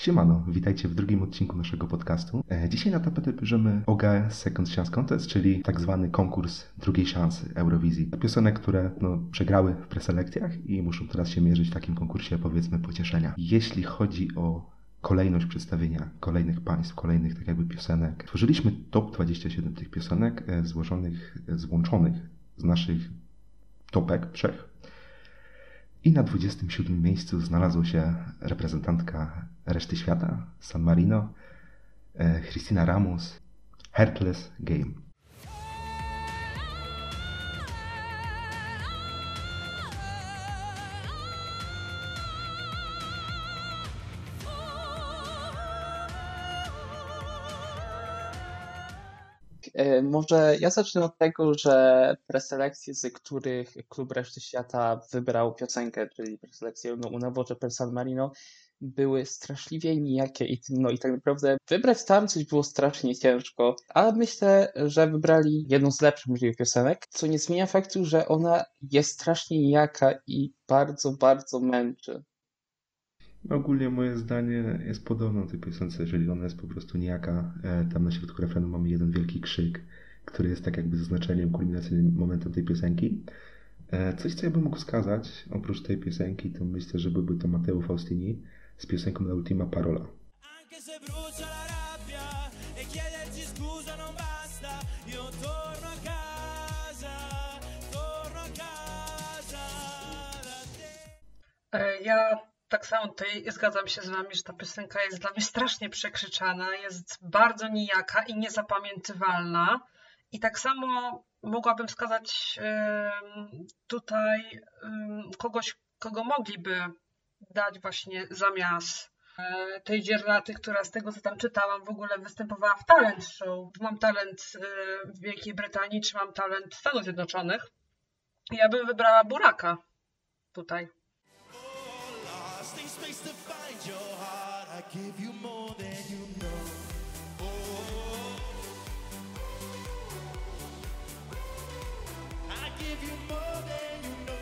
Siemano, witajcie w drugim odcinku naszego podcastu. E, Dzisiaj na tapetę bierzemy OGS Second Chance Contest, czyli tak zwany konkurs drugiej szansy Eurowizji. Piosenek, które no, przegrały w preselekcjach i muszą teraz się mierzyć w takim konkursie, powiedzmy, pocieszenia. Jeśli chodzi o kolejność przedstawienia kolejnych państw, kolejnych tak jakby piosenek, tworzyliśmy top 27 tych piosenek e, złożonych, e, złączonych z naszych topek trzech. I na 27 miejscu znalazła się reprezentantka reszty świata, San Marino, e, Christina Ramos, Heartless Game. Może ja zacznę od tego, że preselekcje, z których klub reszty świata wybrał piosenkę, czyli preselekcje no, Una per San Marino, były straszliwie nijakie i, no, i tak naprawdę wybrać tam coś było strasznie ciężko, ale myślę, że wybrali jedną z lepszych możliwych piosenek, co nie zmienia faktu, że ona jest strasznie nijaka i bardzo, bardzo męczy. Ogólnie moje zdanie jest podobne do tej piosence, jeżeli ona jest po prostu niejaka. E, Tam na środku refrenu mamy jeden wielki krzyk, który jest tak jakby zaznaczeniem, kulminacyjnym momentem tej piosenki. E, Coś, co ja bym mógł wskazać, oprócz tej piosenki, to myślę, że byłby to Matteo Faustini z piosenką La Ultima Parola. E, Ja tak samo tutaj zgadzam się z Wami, że ta piosenka jest dla mnie strasznie przekrzyczana, jest bardzo nijaka i niezapamiętywalna. I tak samo mogłabym wskazać tutaj kogoś, kogo mogliby dać właśnie zamiast e, tej dzierlaty, która z tego co tam czytałam w ogóle występowała w talent show. Mam talent e, w Wielkiej Brytanii, czy mam talent w Stanach Zjednoczonych. Ja bym wybrała Buraka tutaj. Space to find your heart, I give you more than you know. Oh, I give you more than you know.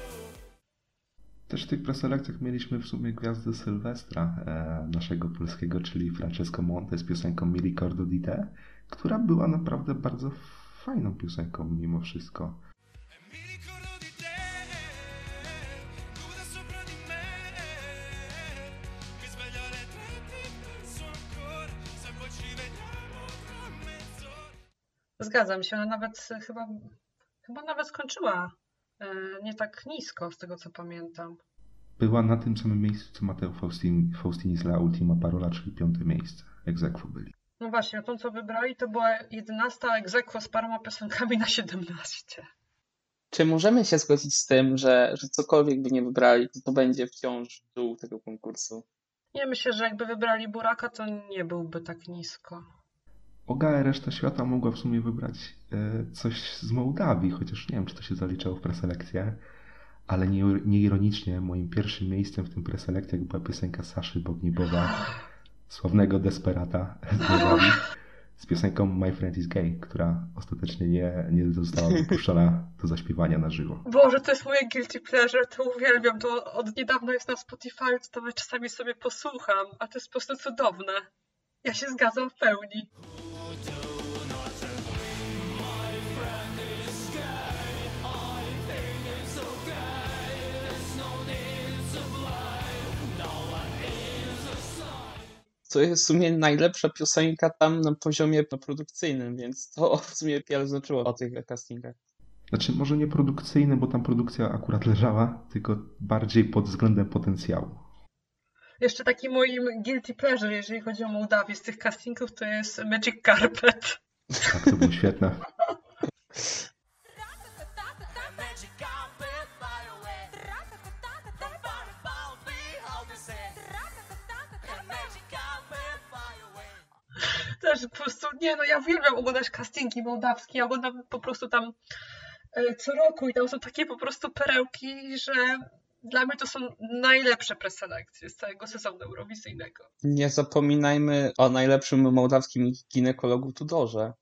Też w tych preselekcjach mieliśmy w sumie gwiazdę Sylwestra, e, naszego polskiego, czyli Francesco Monte z piosenką Cordo di Te, która była naprawdę bardzo fajną piosenką mimo wszystko. Zgadzam się, ona nawet e, chyba, chyba nawet skończyła e, nie tak nisko, z tego co pamiętam. Była na tym samym miejscu, co Matteo Faustini, Faustini z La Ultima Parola, czyli piąte miejsce. Egzekwo byli. No właśnie, tą co wybrali to była 11 egzekwo z paroma piosenkami na 17. Czy możemy się zgodzić z tym, że, że cokolwiek by nie wybrali, to, to będzie wciąż dół tego konkursu? Nie myślę, że jakby wybrali Buraka, to nie byłby tak nisko. OGA reszta świata mogła w sumie wybrać e, coś z Mołdawii, chociaż nie wiem, czy to się zaliczało w preselekcję, ale nie, nieironicznie moim pierwszym miejscem w tym preselekcjach była piosenka Saszy Bognibowa, sławnego desperata z Mołdawii, z piosenką My Friend is Gay, która ostatecznie nie, nie została wypuszczona do zaśpiewania na żywo. Boże, to jest moje guilty pleasure, to uwielbiam, to od niedawna jest na Spotify, to nawet czasami sobie posłucham, a to jest po prostu cudowne. Ja się zgadzam w pełni. To jest w sumie najlepsza piosenka tam na poziomie produkcyjnym, więc to w sumie wiele znaczyło o tych castingach. Znaczy, może nie produkcyjne, bo tam produkcja akurat leżała, tylko bardziej pod względem potencjału. Jeszcze taki moim guilty pleasure, jeżeli chodzi o Mołdawię z tych castingów, to jest Magic Carpet. Tak, to było świetne. Też po prostu, nie no, ja uwielbiam oglądać castingi mołdawskie, ja oglądam po prostu tam e, co roku i tam są takie po prostu perełki, że dla mnie to są najlepsze preselekcje z całego sezonu eurowizyjnego. Nie zapominajmy o najlepszym mołdawskim ginekologu Tudorze.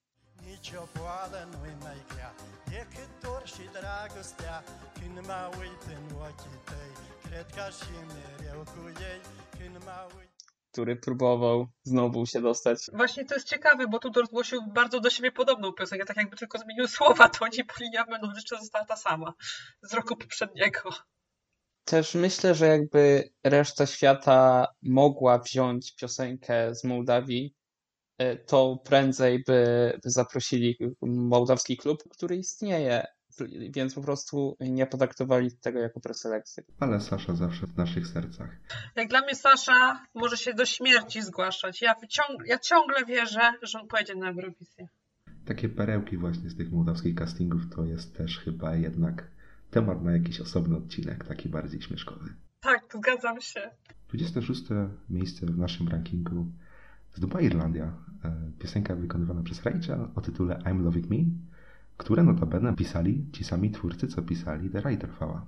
Który próbował znowu się dostać. Właśnie to jest ciekawe, bo Tudor zgłosił bardzo do siebie podobną piosenkę, tak jakby tylko zmienił słowa, to nie linia melodyczna została ta sama z roku poprzedniego. Też myślę, że jakby reszta świata mogła wziąć piosenkę z Mołdawii, e, to prędzej by zaprosili mołdawski klub, który istnieje, więc po prostu nie potraktowali tego jako preselekcję. Ale Sasza zawsze w naszych sercach. Jak dla mnie Sasza może się do śmierci zgłaszać. Ja, wyciąg- ja ciągle wierzę, że on pojedzie na Eurowizję. Takie perełki właśnie z tych mołdawskich castingów to jest też chyba jednak temat na jakiś osobny odcinek, taki bardziej śmieszkowy. Tak, zgadzam się. 26 miejsce w naszym rankingu zdobyła Irlandia. E, Piosenka wykonywana przez Rachel o tytule I'm Loving Me, które notabene pisali ci sami twórcy, co pisali The Writer Fała.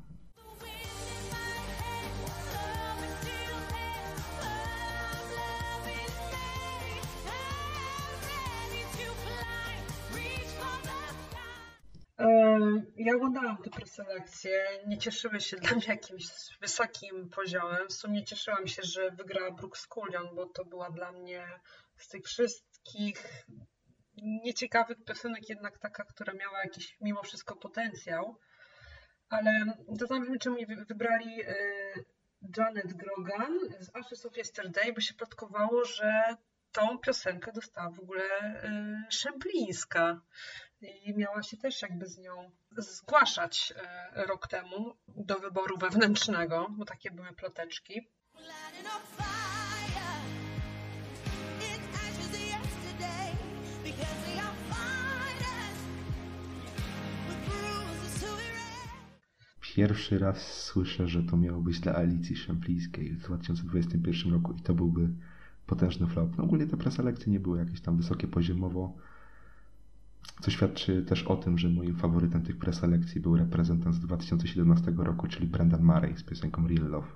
Ja oglądałam te preselekcje, nie cieszyły się dla mnie jakimś wysokim poziomem. W sumie cieszyłam się, że wygrała Brooks Coulon, bo to była dla mnie z tych wszystkich nieciekawych piosenek jednak taka, która miała jakiś mimo wszystko potencjał. Ale zastanawiam się, czemu wybrali y, Janet Grogan z Ashes of Yesterday, bo się plotkowało, że tą piosenkę dostała w ogóle y, Szemplińska i miała się też jakby z nią zgłaszać e, rok temu do wyboru wewnętrznego, bo takie były ploteczki. Pierwszy raz słyszę, że to miało być dla Alicji Szemplińskiej w 2021 roku i to byłby potężny flop. No ogólnie te preselekcje nie były jakieś tam wysokie poziomowo, co świadczy też o tym, że moim faworytem tych preselekcji był reprezentant z 2017 roku, czyli Brendan Murray z piosenką Real Love.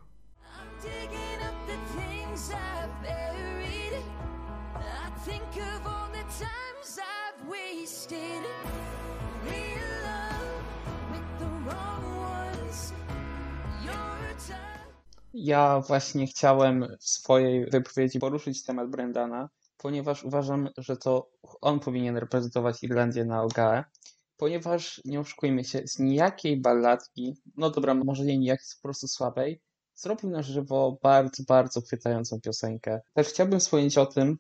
Ja właśnie chciałem w swojej wypowiedzi poruszyć temat Brendana, ponieważ uważam, że to on powinien reprezentować Irlandię na OGAE, ponieważ nie oszukujmy się, z nijakiej balladki, no dobra, może nie nijakiej, po prostu słabej, zrobił na żywo bardzo, bardzo chwytającą piosenkę. Też chciałbym wspomnieć o tym,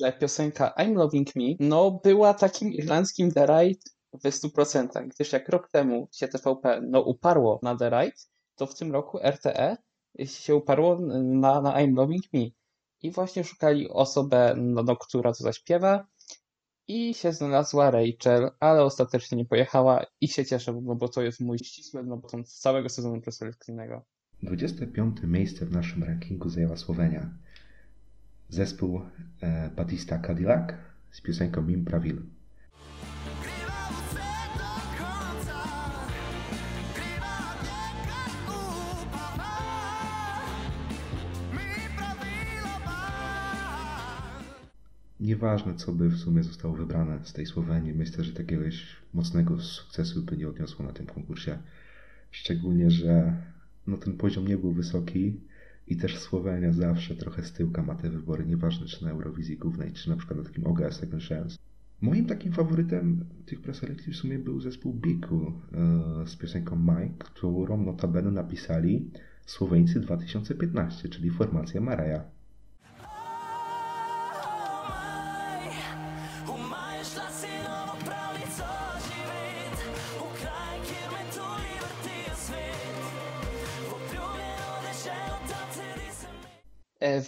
że piosenka I'm Loving Me, no była takim irlandzkim The Right w 100%, gdyż jak rok temu się TVP no uparło na The Right, to w tym roku RTE się uparło na, na I'm Loving Me. I właśnie szukali osobę, no, no, która to zaśpiewa i się znalazła Rachel, ale ostatecznie nie pojechała i się cieszę, no, bo to jest mój ścisły no, bo z całego sezonu preselekcyjnego. 25 miejsce w naszym rankingu zajęła Słowenia. Zespół e, Batista Cadillac z piosenką Mim Pravil. Nieważne, co by w sumie zostało wybrane z tej Słowenii, myślę, że takiegoś mocnego sukcesu by nie odniosło na tym konkursie. Szczególnie, że no, ten poziom nie był wysoki i też Słowenia zawsze trochę z tyłka ma te wybory, nieważne czy na Eurowizji Głównej, czy na przykład na takim OGS Second Chance. Moim takim faworytem tych preselekcji w sumie był zespół Biku e, z piosenką Mike, którą notabene napisali Słoweńcy 2015, czyli formacja Mareja.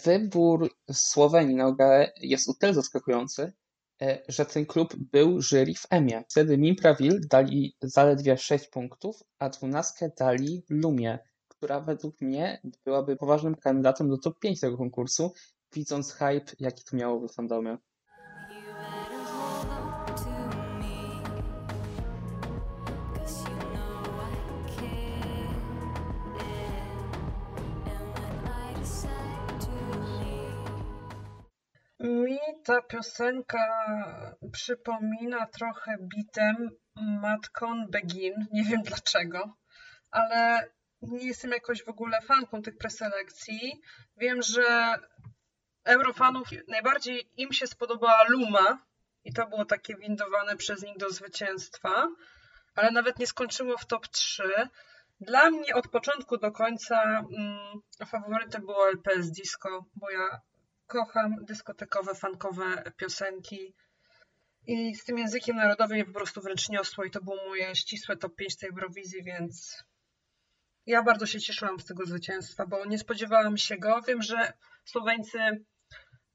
Wybór Słowenii na OGAE jest o tyle zaskakujący, e, że ten klub był jury w EMie. Wtedy Mimpraville dali zaledwie 6 punktów, a 12 dali Lumie, która według mnie byłaby poważnym kandydatem do top 5 tego konkursu, widząc hype, jaki to miało w fandomie. Ta piosenka przypomina trochę bitem Matką Begin. Nie wiem dlaczego, ale nie jestem jakoś w ogóle fanką tych preselekcji. Wiem, że eurofanów najbardziej im się spodobała Luma i to było takie windowane przez nich do zwycięstwa, ale nawet nie skończyło w top 3. Dla mnie od początku do końca mm, faworytem było LPS Disco, bo ja kocham dyskotekowe, funkowe piosenki i z tym językiem narodowym mnie po prostu wręcz niosło i to było moje ścisłe top 5 tej Eurowizji, więc ja bardzo się cieszyłam z tego zwycięstwa, bo nie spodziewałam się go. Wiem, że Słoweńcy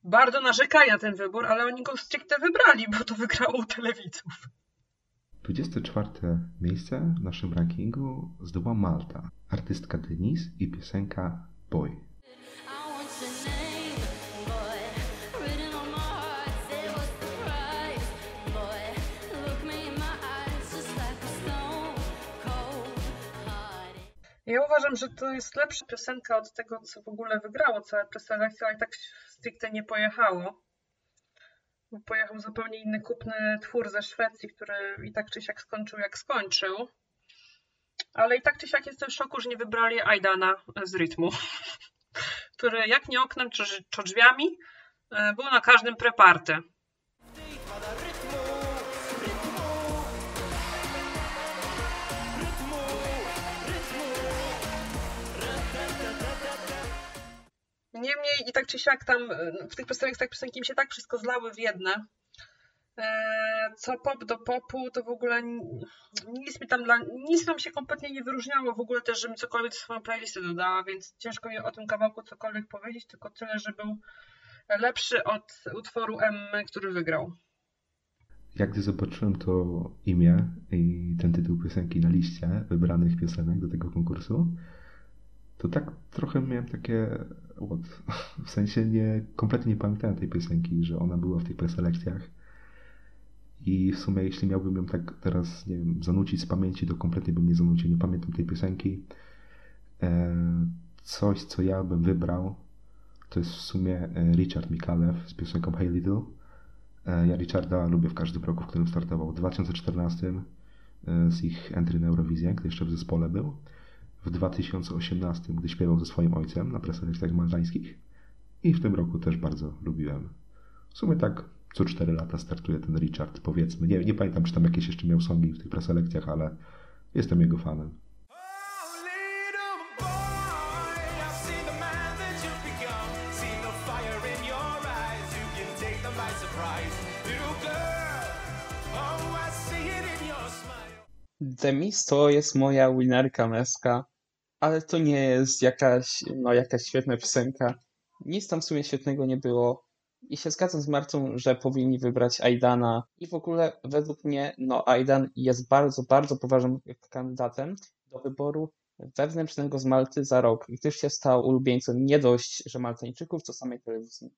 bardzo narzekali na ten wybór, ale oni go stricte wybrali, bo to wygrało u telewidzów. 24 miejsce w naszym rankingu zdobyła Malta. Artystka Denise i piosenka Boy. Ja uważam, że to jest lepsza piosenka od tego, co w ogóle wygrało całe preselekcje, ale tak stricte nie pojechało. Bo Pojechał zupełnie inny kupny twór ze Szwecji, który i tak czy siak skończył jak skończył. Ale i tak czy siak jestem w szoku, że nie wybrali Aidana z rytmu, który jak nie oknem, czy, czy drzwiami e, był na każdym preparty. Niemniej i tak czy siak tam e, w tych piosenkach piosenki mi się tak wszystko zlały w jedne. E, Co pop do popu, to w ogóle nic mi tam dla, nic nam się kompletnie nie wyróżniało w ogóle też, żebym cokolwiek do swojej playlisty dodała, więc ciężko mi o tym kawałku cokolwiek powiedzieć, tylko tyle, że był lepszy od utworu Emmy, który wygrał. Jak gdy zobaczyłem to imię i ten tytuł piosenki na liście wybranych piosenek do tego konkursu, to tak trochę miałem takie what? w sensie nie, kompletnie nie pamiętałem tej piosenki, że ona była w tych preselekcjach i w sumie jeśli miałbym ją tak teraz, nie wiem, zanucić z pamięci, to kompletnie bym nie zanucił, nie pamiętam tej piosenki. E, coś, co ja bym wybrał, to jest w sumie e, Richard Mikalew z piosenką Hey Little. E, Ja Richarda lubię w każdym roku, w którym startował. W 2014 e, z ich entry na Eurowizję, gdy jeszcze w zespole był. W 2018, gdy śpiewał ze swoim ojcem na preselekcjach maltańskich. I w tym roku też bardzo lubiłem. W sumie tak co 4 lata startuje ten Richard, powiedzmy. Nie, nie pamiętam, czy tam jakieś jeszcze miał songi w tych preselekcjach, ale jestem jego fanem. Demis to jest moja winerka męska, ale to nie jest jakaś, no, jakaś świetna piosenka. Nic tam w sumie świetnego nie było. I się zgadzam z Marcą, że powinni wybrać Aidana. I w ogóle według mnie, no Aidan jest bardzo, bardzo poważnym kandydatem do wyboru wewnętrznego z Malty za rok, gdyż się stał ulubieńcem nie dość, że Maltańczyków, co samej telewizji.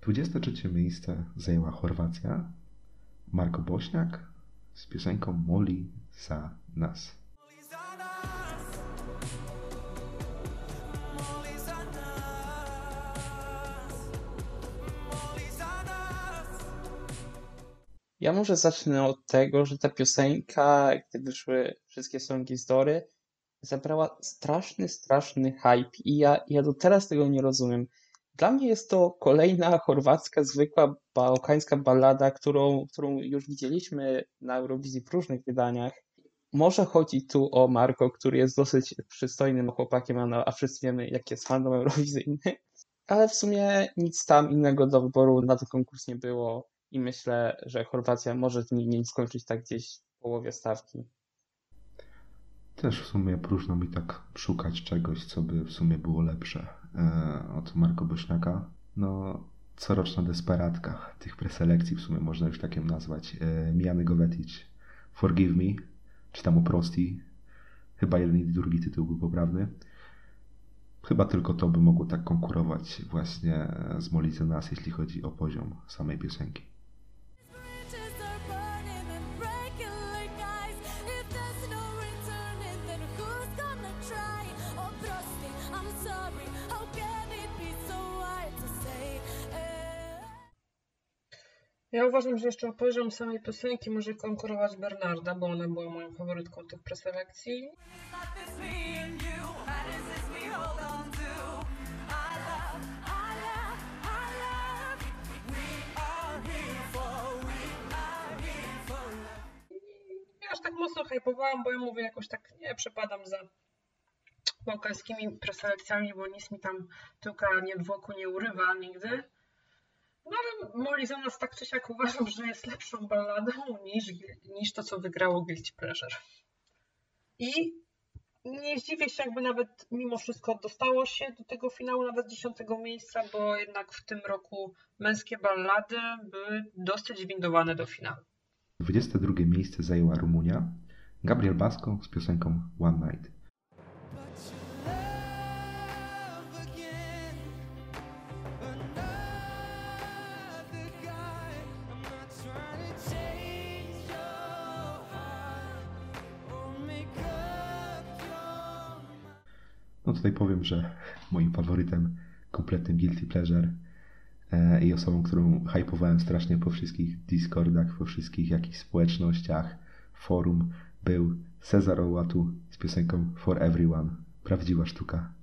23 miejsce zajęła Chorwacja. Marko Bośniak z piosenką Moli za nas. Ja może zacznę od tego, że ta piosenka, gdy wyszły wszystkie songi z Dory, zebrała straszny, straszny hype i ja, ja do teraz tego nie rozumiem. Dla mnie jest to kolejna chorwacka, zwykła bałkańska ballada, którą, którą już widzieliśmy na Eurowizji w różnych wydaniach. Może chodzi tu o Marko, który jest dosyć przystojnym chłopakiem, a, no- wszyscy wiemy, jak jest fandom eurowizyjny. Ale w sumie nic tam innego do wyboru na ten konkurs nie było i myślę, że Chorwacja może z nim skończyć tak gdzieś w połowie stawki. Też w sumie próżno mi tak szukać czegoś, co by w sumie było lepsze e, od Marko Bośniaka. No, coroczna desperatka tych preselekcji w sumie można już takiem nazwać. E, Mijany Govetic, Forgive Me, czy tam Oprosti. Chyba jeden i drugi tytuł był poprawny. Chyba tylko to by mogło tak konkurować właśnie z Molice Nas, jeśli chodzi o poziom samej piosenki. Ja uważam, że jeszcze o poziom samej piosenki może konkurować Bernarda, bo ona była moją faworytką tych preselekcji. Ja aż tak mocno hypowałam, bo ja mówię jakoś tak, nie przepadam za bałkańskimi preselekcjami, bo nic mi tam tyłka niedwóku nie urywa nigdy. No ale Molly za nas tak czy siak uważam, że jest lepszą balladą niż, niż to, co wygrało Guilty Pleasure. I nie zdziwię się, jakby nawet mimo wszystko dostało się do tego finału nawet dziesiątego miejsca, bo jednak w tym roku męskie ballady były dosyć windowane do finału. 22 miejsce zajęła Rumunia. Gabriel Basco z piosenką One Night. Tutaj powiem, że moim faworytem, kompletnym guilty pleasure e, i osobą, którą hypowałem strasznie po wszystkich Discordach, po wszystkich jakichś społecznościach, forum, był Cezar Ołatu z piosenką For Everyone. Prawdziwa sztuka.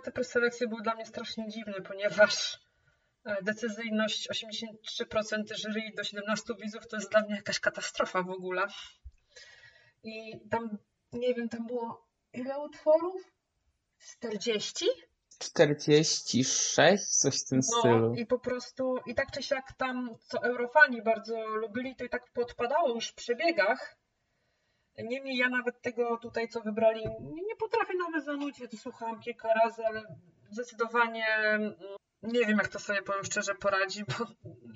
Te preselekcje były dla mnie strasznie dziwne, ponieważ e, decyzyjność 83% jury do 17 widzów to jest dla mnie jakaś katastrofa w ogóle. I tam, nie wiem, tam było ile utworów? 40? 46, coś w tym No stylu. i po prostu, i tak czy siak tam, co eurofani bardzo lubili, to i tak podpadało już w przebiegach. Niemniej ja nawet tego tutaj, co wybrali, nie, nie potrafię nawet zanudzić, ja to słuchałam kilka razy, ale zdecydowanie mm, nie wiem, jak to sobie powiem szczerze poradzi, bo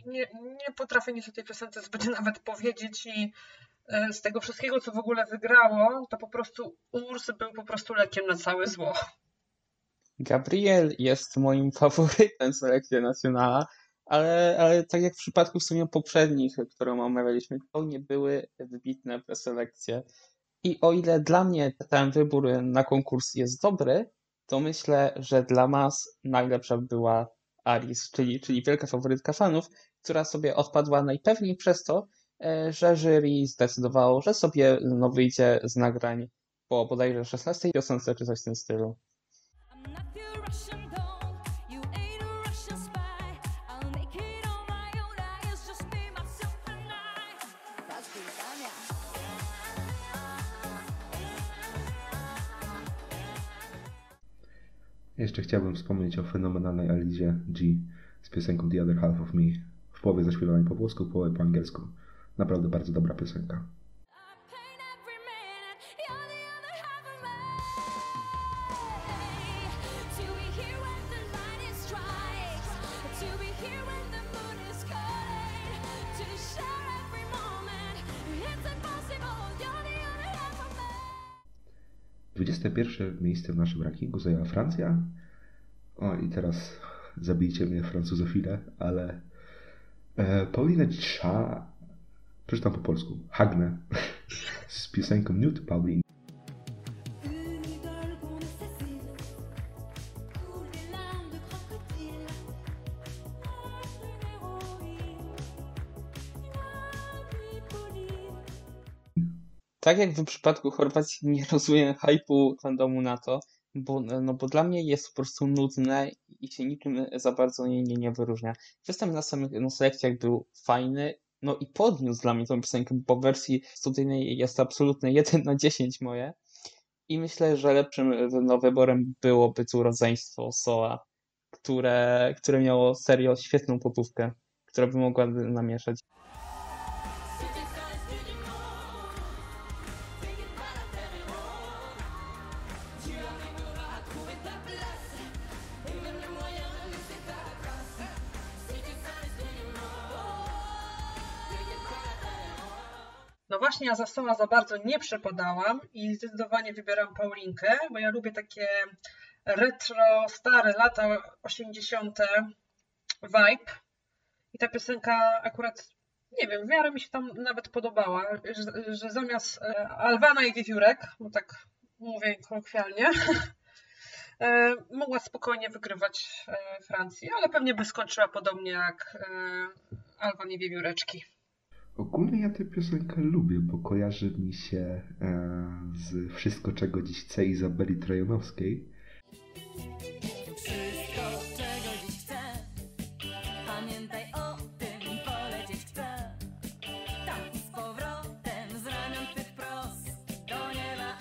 nie, nie potrafię nic o tej piosence zbyt nawet powiedzieć i e, z tego wszystkiego, co w ogóle wygrało, to po prostu Urs był po prostu lekiem na całe zło. Gabriel jest moim faworytem selekcji nacjonala, ale, ale tak jak w przypadku w sumie poprzednich, które omawialiśmy, to nie były wybitne preselekcje. I o ile dla mnie ten wybór na konkurs jest dobry, to myślę, że dla mas najlepsza była Aris, czyli, czyli wielka faworytka fanów, która sobie odpadła najpewniej przez to, e, że jury zdecydowało, że sobie no, wyjdzie z nagrań po bodajże 16 piosence czy coś w tym stylu. I'm not. Jeszcze chciałbym wspomnieć o fenomenalnej Alizie G z piosenką The Other Half of Me. W połowie zaśpiewanej po włosku, w połowie po angielsku. Naprawdę bardzo dobra piosenka. 21 miejsce w naszym rankingu zajęła Francja. O i teraz zabijcie mnie francuzofile, ale e, Pauline Cha, przeczytam po polsku, Hagne z piosenką Nude Pauline. Tak jak w przypadku Chorwacji nie rozumiem hype'u fandomu na to, bo, no bo dla mnie jest po prostu nudne i się niczym za bardzo nie, nie, nie wyróżnia. Występ na samych na selekcjach był fajny, no i podniósł dla mnie tą piosenkę, bo w wersji studyjnej jest absolutnie 1 na 10 moje. I myślę, że lepszym no, wyborem byłoby tu rodzeństwo Soa, które, które miało serio świetną popówkę, która by mogła namieszać. No właśnie, ja za Soła za bardzo nie przepadałam i zdecydowanie wybieram Paulinkę, bo ja lubię takie retro, stare lata 80. vibe. I ta piosenka akurat, nie wiem, w miarę mi się tam nawet podobała, że, że zamiast e, Alwana i Wiewiórek, bo tak mówię kolokwialnie, e, mogła spokojnie wygrywać e, Francji, ale pewnie by skończyła podobnie jak Alwan i Wiewióreczki. Ogólnie ja tę piosenkę lubię, bo kojarzy mi się e, z Wszystko, czego dziś chce Izabeli Trojanowskiej. Wszystko, czego dziś chcę Pamiętaj o tym, polecieć chcę Tam i z powrotem, z ramion twych wprost Do nieba,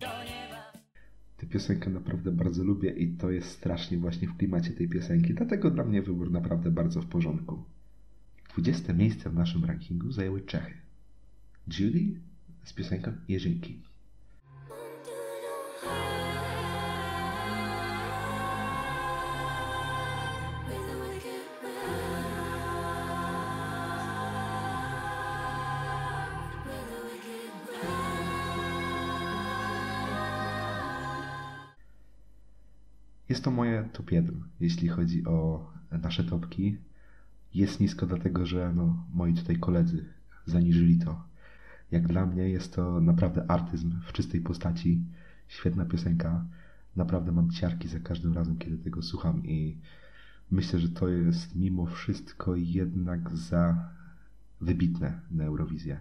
do nieba Tę piosenkę naprawdę bardzo lubię i to jest strasznie właśnie w klimacie tej piosenki, dlatego dla mnie wybór naprawdę bardzo w porządku. 20 miejsce w naszym rankingu zajęły Czechy. Judy z piosenką Jerzynki. Jest to moje top 1, jeśli chodzi o nasze topki. Jest nisko dlatego, że no, moi tutaj koledzy zaniżyli to. Jak dla mnie jest to naprawdę artyzm w czystej postaci. Świetna piosenka. Naprawdę mam ciarki za każdym razem, kiedy tego słucham i myślę, że to jest mimo wszystko jednak za wybitne na Eurowizję.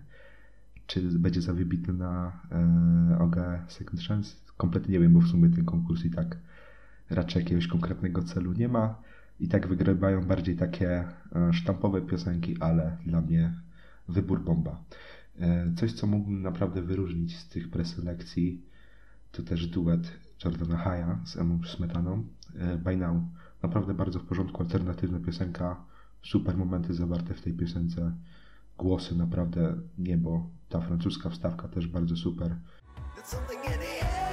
Czy będzie za wybitne na e, OGA Second Chance? Kompletnie nie wiem, bo w sumie ten konkurs i tak raczej jakiegoś konkretnego celu nie ma. I tak wygrywają bardziej takie e, sztampowe piosenki, ale dla mnie wybór bomba. E, Coś, co mógłbym naprawdę wyróżnić z tych preselekcji, to też duet Jordana Haya z Emą Smetaną. E, By Now. Naprawdę bardzo w porządku, alternatywna piosenka, super momenty zawarte w tej piosence. Głosy naprawdę niebo. Ta francuska wstawka też bardzo super. There's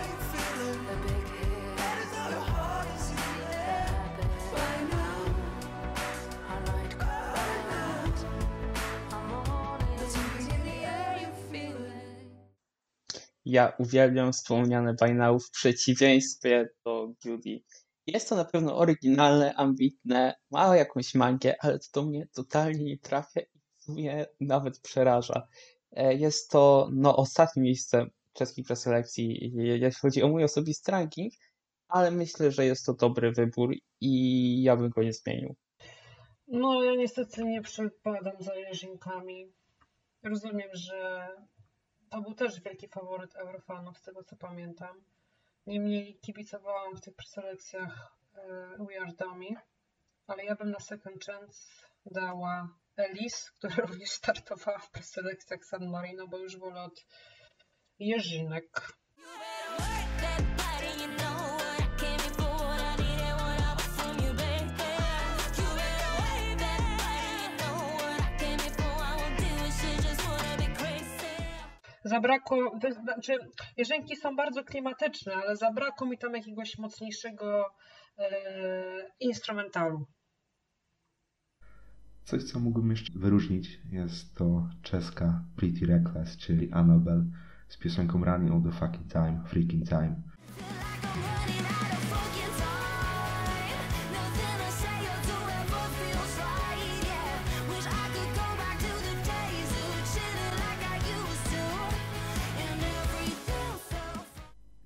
Ja uwielbiam wspomniane now w przeciwieństwie do Judy. Jest to na pewno oryginalne, ambitne, ma jakąś magię, ale to do mnie totalnie nie trafia i sumie nawet przeraża. E, Jest to no, ostatnie miejsce czeskiej preselekcji, je- jeśli chodzi o mój osobisty ranking, ale myślę, że jest to dobry wybór i ja bym go nie zmienił. No, ja niestety nie przepadam za Jerzynkami. Rozumiem, że to był też wielki faworyt Eurofanów, z tego co pamiętam. Niemniej kibicowałam w tych preselekcjach e, We Are Dummy, ale ja bym na Second Chance dała Elis, która również startowała w preselekcjach San Marino, bo już wolę od Jerzynek. Zabrakło, znaczy Jerzynki są bardzo klimatyczne, ale zabrakło mi tam jakiegoś mocniejszego e, instrumentalu. Coś, co mógłbym jeszcze wyróżnić, jest to czeska Pretty Reckless, czyli Annabelle z piosenką Running All The Fucking Time, Freaking Time.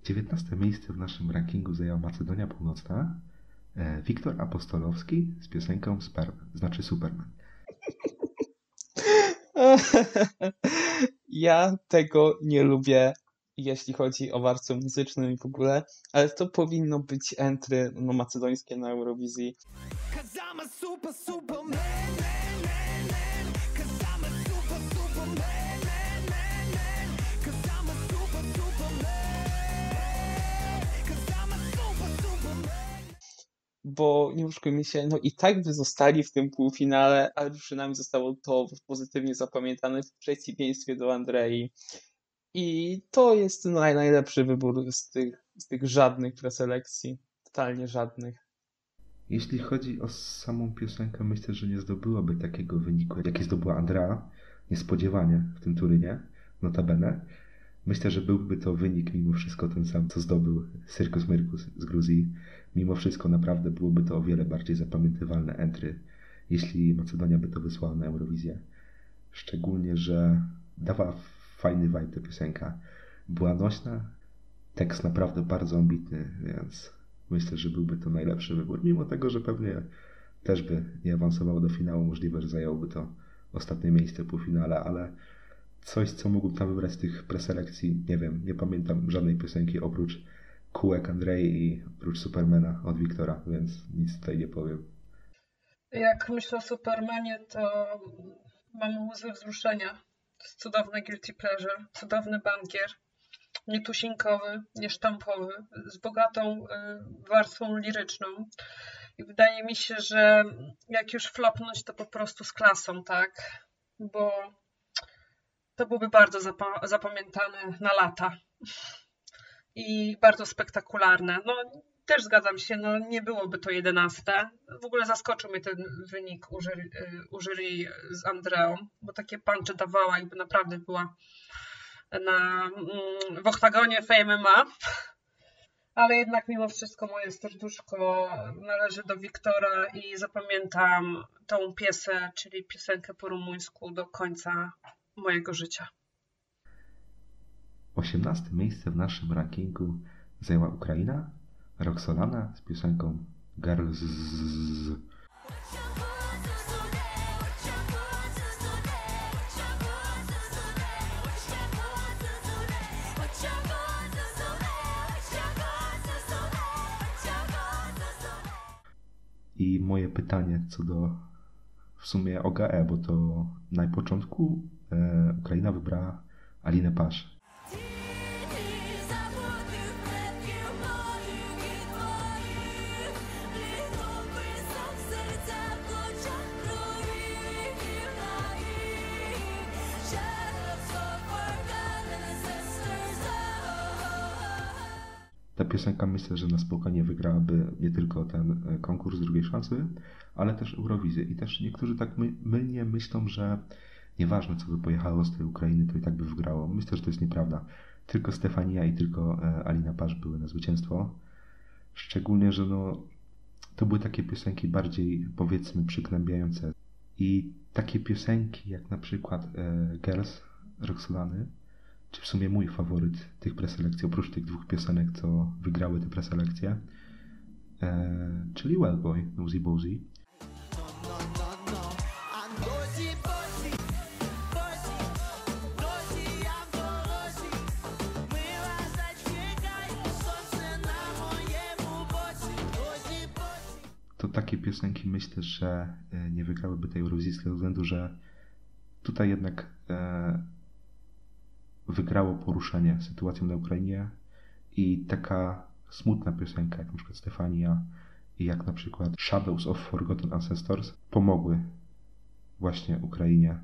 19 miejsce w naszym rankingu zajęła Macedonia Północna, e, Wiktor Apostolowski z piosenką Sperm, znaczy Superman. Ja tego nie lubię, jeśli chodzi o warstwę muzyczną i w ogóle, ale to powinno być entry no, macedońskie na Eurowizji. Cause I'm a super, super man, man, man, bo nie oszukujmy się, no i tak by zostali w tym półfinale, ale przynajmniej zostało to pozytywnie zapamiętane w przeciwieństwie do Andrei. I to jest naj, najlepszy wybór z tych, z tych żadnych preselekcji. Totalnie żadnych. Jeśli chodzi o samą piosenkę, myślę, że nie zdobyłaby takiego wyniku, jaki zdobyła Andrea, niespodziewanie w tym turynie, notabene. Myślę, że byłby to wynik mimo wszystko ten sam, co zdobył Circus Myrkus z Gruzji. Mimo wszystko naprawdę byłoby to o wiele bardziej zapamiętywalne entry, jeśli Macedonia by to wysłała na Eurowizję. Szczególnie, że dawała fajny vibe ta piosenka. Była nośna, tekst naprawdę bardzo ambitny, więc myślę, że byłby to najlepszy wybór. Mimo tego, że pewnie też by nie awansował do finału, możliwe, że zająłby to ostatnie miejsce po finale, ale coś, co mógłbym tam wybrać z tych preselekcji, nie wiem, nie pamiętam żadnej piosenki oprócz Kółek Andrei i oprócz Supermana od Wiktora, więc nic tutaj nie powiem. Jak myślę o Supermanie, to mam łzy wzruszenia. To jest cudowne guilty pleasure, cudowny bankier, nietuzinkowy, niesztampowy, z bogatą y, warstwą liryczną. I wydaje mi się, że jak już flopnąć, to po prostu z klasą, tak? Bo to byłby bardzo zapa- zapamiętane na lata i bardzo spektakularne. No, też zgadzam się, no nie byłoby to 11. W ogóle zaskoczył mnie ten wynik u z Andreą, bo takie puncze dawała, jakby naprawdę była na, mm, w oktagonie Fame MMA. Ale jednak mimo wszystko moje serduszko należy do Wiktora i zapamiętam tą piesę, czyli piosenkę po rumuńsku do końca mojego życia. 18 miejsce w naszym rankingu zajęła Ukraina, Roxolana z piosenką Girls. I moje pytanie co do w sumie OGE, bo to na początku e, Ukraina wybrała Alinę Pasz. Piosenka myślę, że na spokojnie wygrałaby nie tylko ten e, konkurs drugiej szansy, ale też Eurowizję. I też niektórzy tak my, mylnie myślą, że nieważne co by pojechało z tej Ukrainy, to i tak by wygrało. Myślę, że to jest nieprawda. Tylko Stefania i tylko e, Alina Pasz były na zwycięstwo. Szczególnie, że no, to były takie piosenki bardziej powiedzmy przygnębiające. I takie piosenki jak na przykład e, Girls Roxolany, czy w sumie mój faworyt tych preselekcji, oprócz tych dwóch piosenek, co wygrały te preselekcje, e, czyli Wellboy, Nosy Bozy. To takie piosenki myślę, że e, nie wygrałyby tej Eurowizji z tego względu, że tutaj jednak e, wygrało poruszenie sytuacją na Ukrainie i taka smutna piosenka, jak na przykład Stefania i jak na przykład Shadows of Forgotten Ancestors pomogły właśnie Ukrainie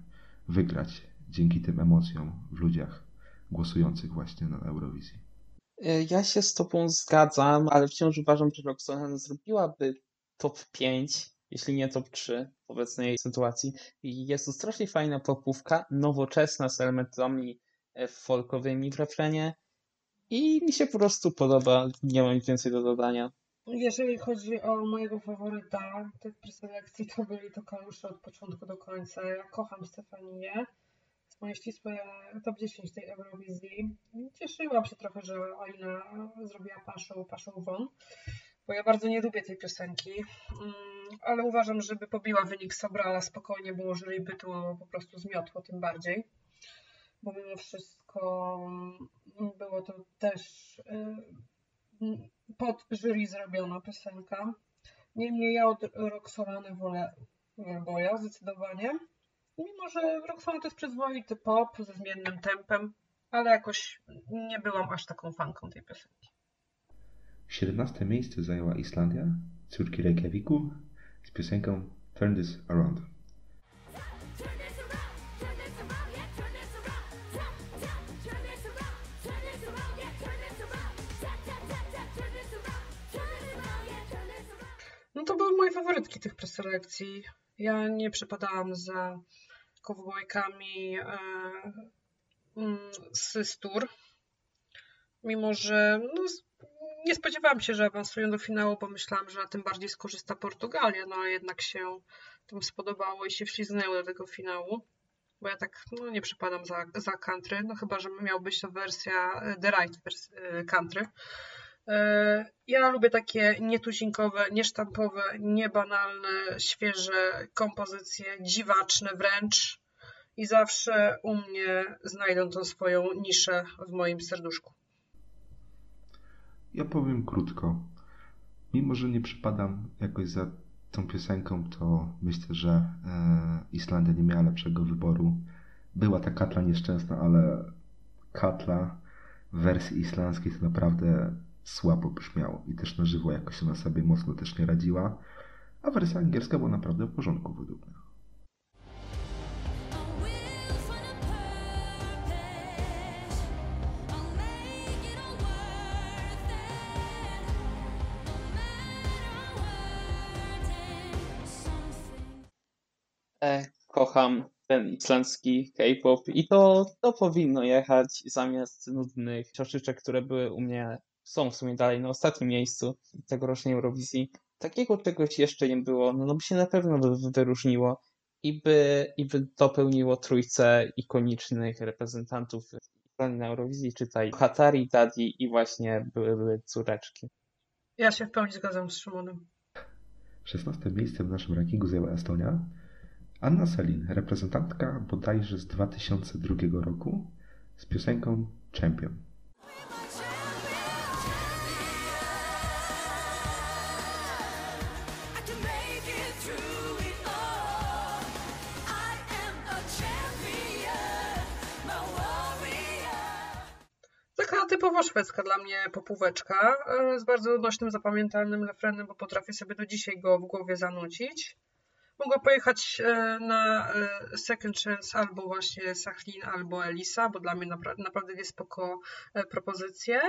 wygrać dzięki tym emocjom w ludziach głosujących właśnie na Eurowizji. E, Ja się z tobą zgadzam, ale wciąż uważam, że Roxanne zrobiłaby top 5, jeśli nie top 3 w obecnej sytuacji. I jest to strasznie fajna popówka, nowoczesna z elementami folkowymi w refrenie i mi się po prostu podoba, nie mam nic więcej do dodania. Jeżeli chodzi o mojego faworyta tych preselekcji, to byli to kalusze od początku do końca. Ja kocham Stefanię. Jest moje ścisłe top 10 tej Eurowizji. Cieszyłam się trochę, że Alina zrobiła paszą, paszą won, bo ja bardzo nie lubię tej piosenki, Mm, ale uważam, żeby pobiła wynik Sobrala spokojnie, bo jury by to po prostu zmiotło tym bardziej, bo mimo wszystko mm, było to też y, pod jury zrobiona piosenka. Niemniej ja od Roxolany wolę Boja zdecydowanie. Mimo, że Roxana to jest przyzwoity pop ze zmiennym tempem, ale jakoś nie byłam aż taką fanką tej piosenki. 17 miejsce zajęła Islandia, córki Reykjaviku z piosenką Turn This Around. To były moje faworytki tych preselekcji. Ja nie przepadałam za kowbojkami e, mm, z Stur. Mimo, że no, nie spodziewałam się, że awansują do finału, bo myślałam, że na tym bardziej skorzysta Portugalia, no ale jednak się tym spodobało i się wślizgnęły do tego finału. Bo ja tak no, nie przepadam za, za country, no chyba, że miał być to wersja e, The Right e, country. E, Ja lubię takie nietuzinkowe, niesztampowe, niebanalne, świeże kompozycje, dziwaczne wręcz. I zawsze u mnie znajdą tą swoją niszę w moim serduszku. Ja powiem krótko. Mimo, że nie przypadam jakoś za tą piosenką, to myślę, że e, Islandia nie miała lepszego wyboru. Była ta katla nieszczęsna, ale katla w wersji islandzkiej to naprawdę słabo brzmiało i też na żywo jakoś ona sobie mocno też nie radziła, a wersja angielska była naprawdę w porządku według mnie. E, kocham ten islandzki K-pop i to, to powinno jechać zamiast nudnych książeczek, które były u mnie, są w sumie dalej na ostatnim miejscu tegorocznej Eurowizji. Takiego czegoś jeszcze nie było, no, no by się na pewno wy- wyróżniło i by, i by dopełniło trójcę ikonicznych reprezentantów na Eurowizji, czytaj Hatari, Dadi i właśnie były, były córeczki. Ja się w pełni zgadzam z Szymonem. 16 miejsce w naszym rankingu zajęła Estonia. Anna Selin, reprezentantka bodajże z 2002 roku z piosenką Champion. Typowo szwedzka dla mnie popóweczka, e, z bardzo odnośnym, zapamiętalnym refrenem, bo potrafię sobie do dzisiaj go w głowie zanucić. Mogła pojechać e, na e, Second Chance albo właśnie Sachlin, albo Elisa, bo dla mnie napra naprawdę dwie spoko propozycje.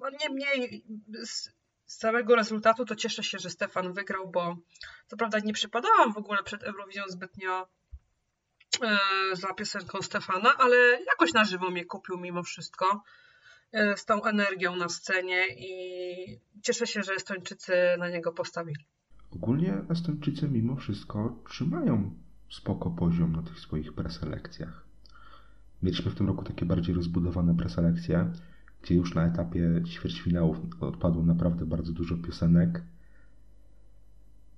No niemniej z, całego rezultatu to cieszę się, że Stefan wygrał, bo co prawda nie przypadałam w ogóle przed Eurowizją zbytnio e, za piosenką Stefana, ale jakoś na żywo mnie kupił mimo wszystko e, z tą energią na scenie i cieszę się, że Estończycy na niego postawili. Ogólnie Estończycy mimo wszystko trzymają spoko poziom na tych swoich preselekcjach. Mieliśmy w tym roku takie bardziej rozbudowane preselekcje, gdzie już na etapie ćwierćfinałów odpadło naprawdę bardzo dużo piosenek.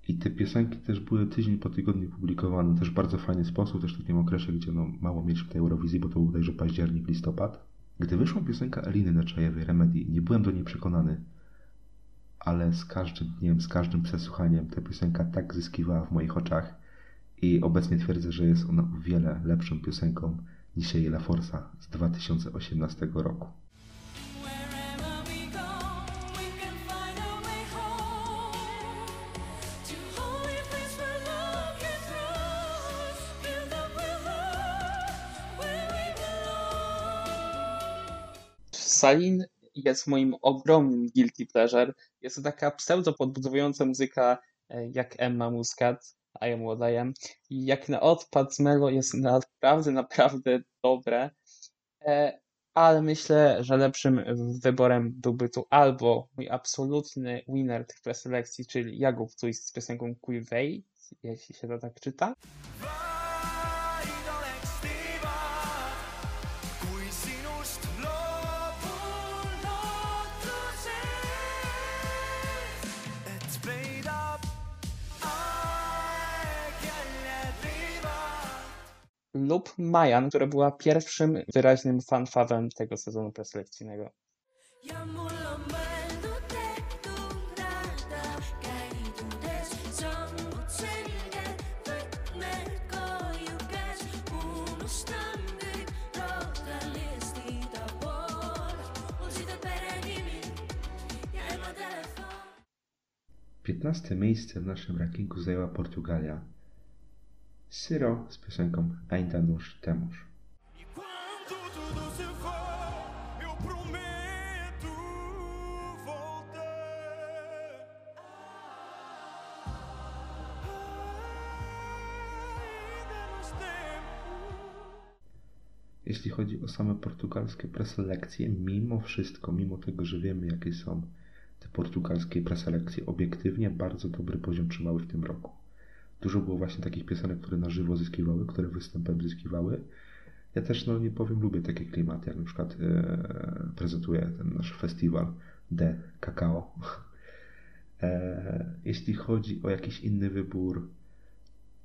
I te piosenki też były tydzień po tygodniu publikowane, też w bardzo fajny sposób, też w takim okresie, gdzie no, mało mieliśmy tej Eurowizji, bo to był bodajże październik, listopad. Gdy wyszła piosenka Eliny Neczajewej, Remedy, nie byłem do niej przekonany, ale z każdym dniem, z każdym przesłuchaniem ta piosenka tak zyskiwała w moich oczach i obecnie twierdzę, że jest ona o wiele lepszą piosenką niż jej La Forza z 2018 roku. Salin jest moim ogromnym guilty pleasure. Jest to taka pseudo podbudowująca muzyka e, jak Emma Muscat, I am what I am. I jak na odpad z Melo jest naprawdę, naprawdę dobre. E, Ale myślę, że lepszym wyborem byłby tu albo mój absolutny winner tych preselekcji, czyli Jakub Twist z piosenką Quivey, jeśli się to tak czyta. Lub Majan, która była pierwszym wyraźnym fanfawem tego sezonu preselekcyjnego. 15 miejsce w naszym rankingu zajęła Portugalia. Syro z piosenką Ainda temos. Jeśli chodzi o same portugalskie preselekcje, mimo wszystko, mimo tego, że wiemy jakie są te portugalskie preselekcje, obiektywnie bardzo dobry poziom trzymały w tym roku. Dużo było właśnie takich piosenek, które na żywo zyskiwały, które występem zyskiwały. Ja też, no nie powiem, lubię takie klimaty, jak na przykład e, prezentuje ten nasz festiwal The Kakao. E, jeśli chodzi o jakiś inny wybór,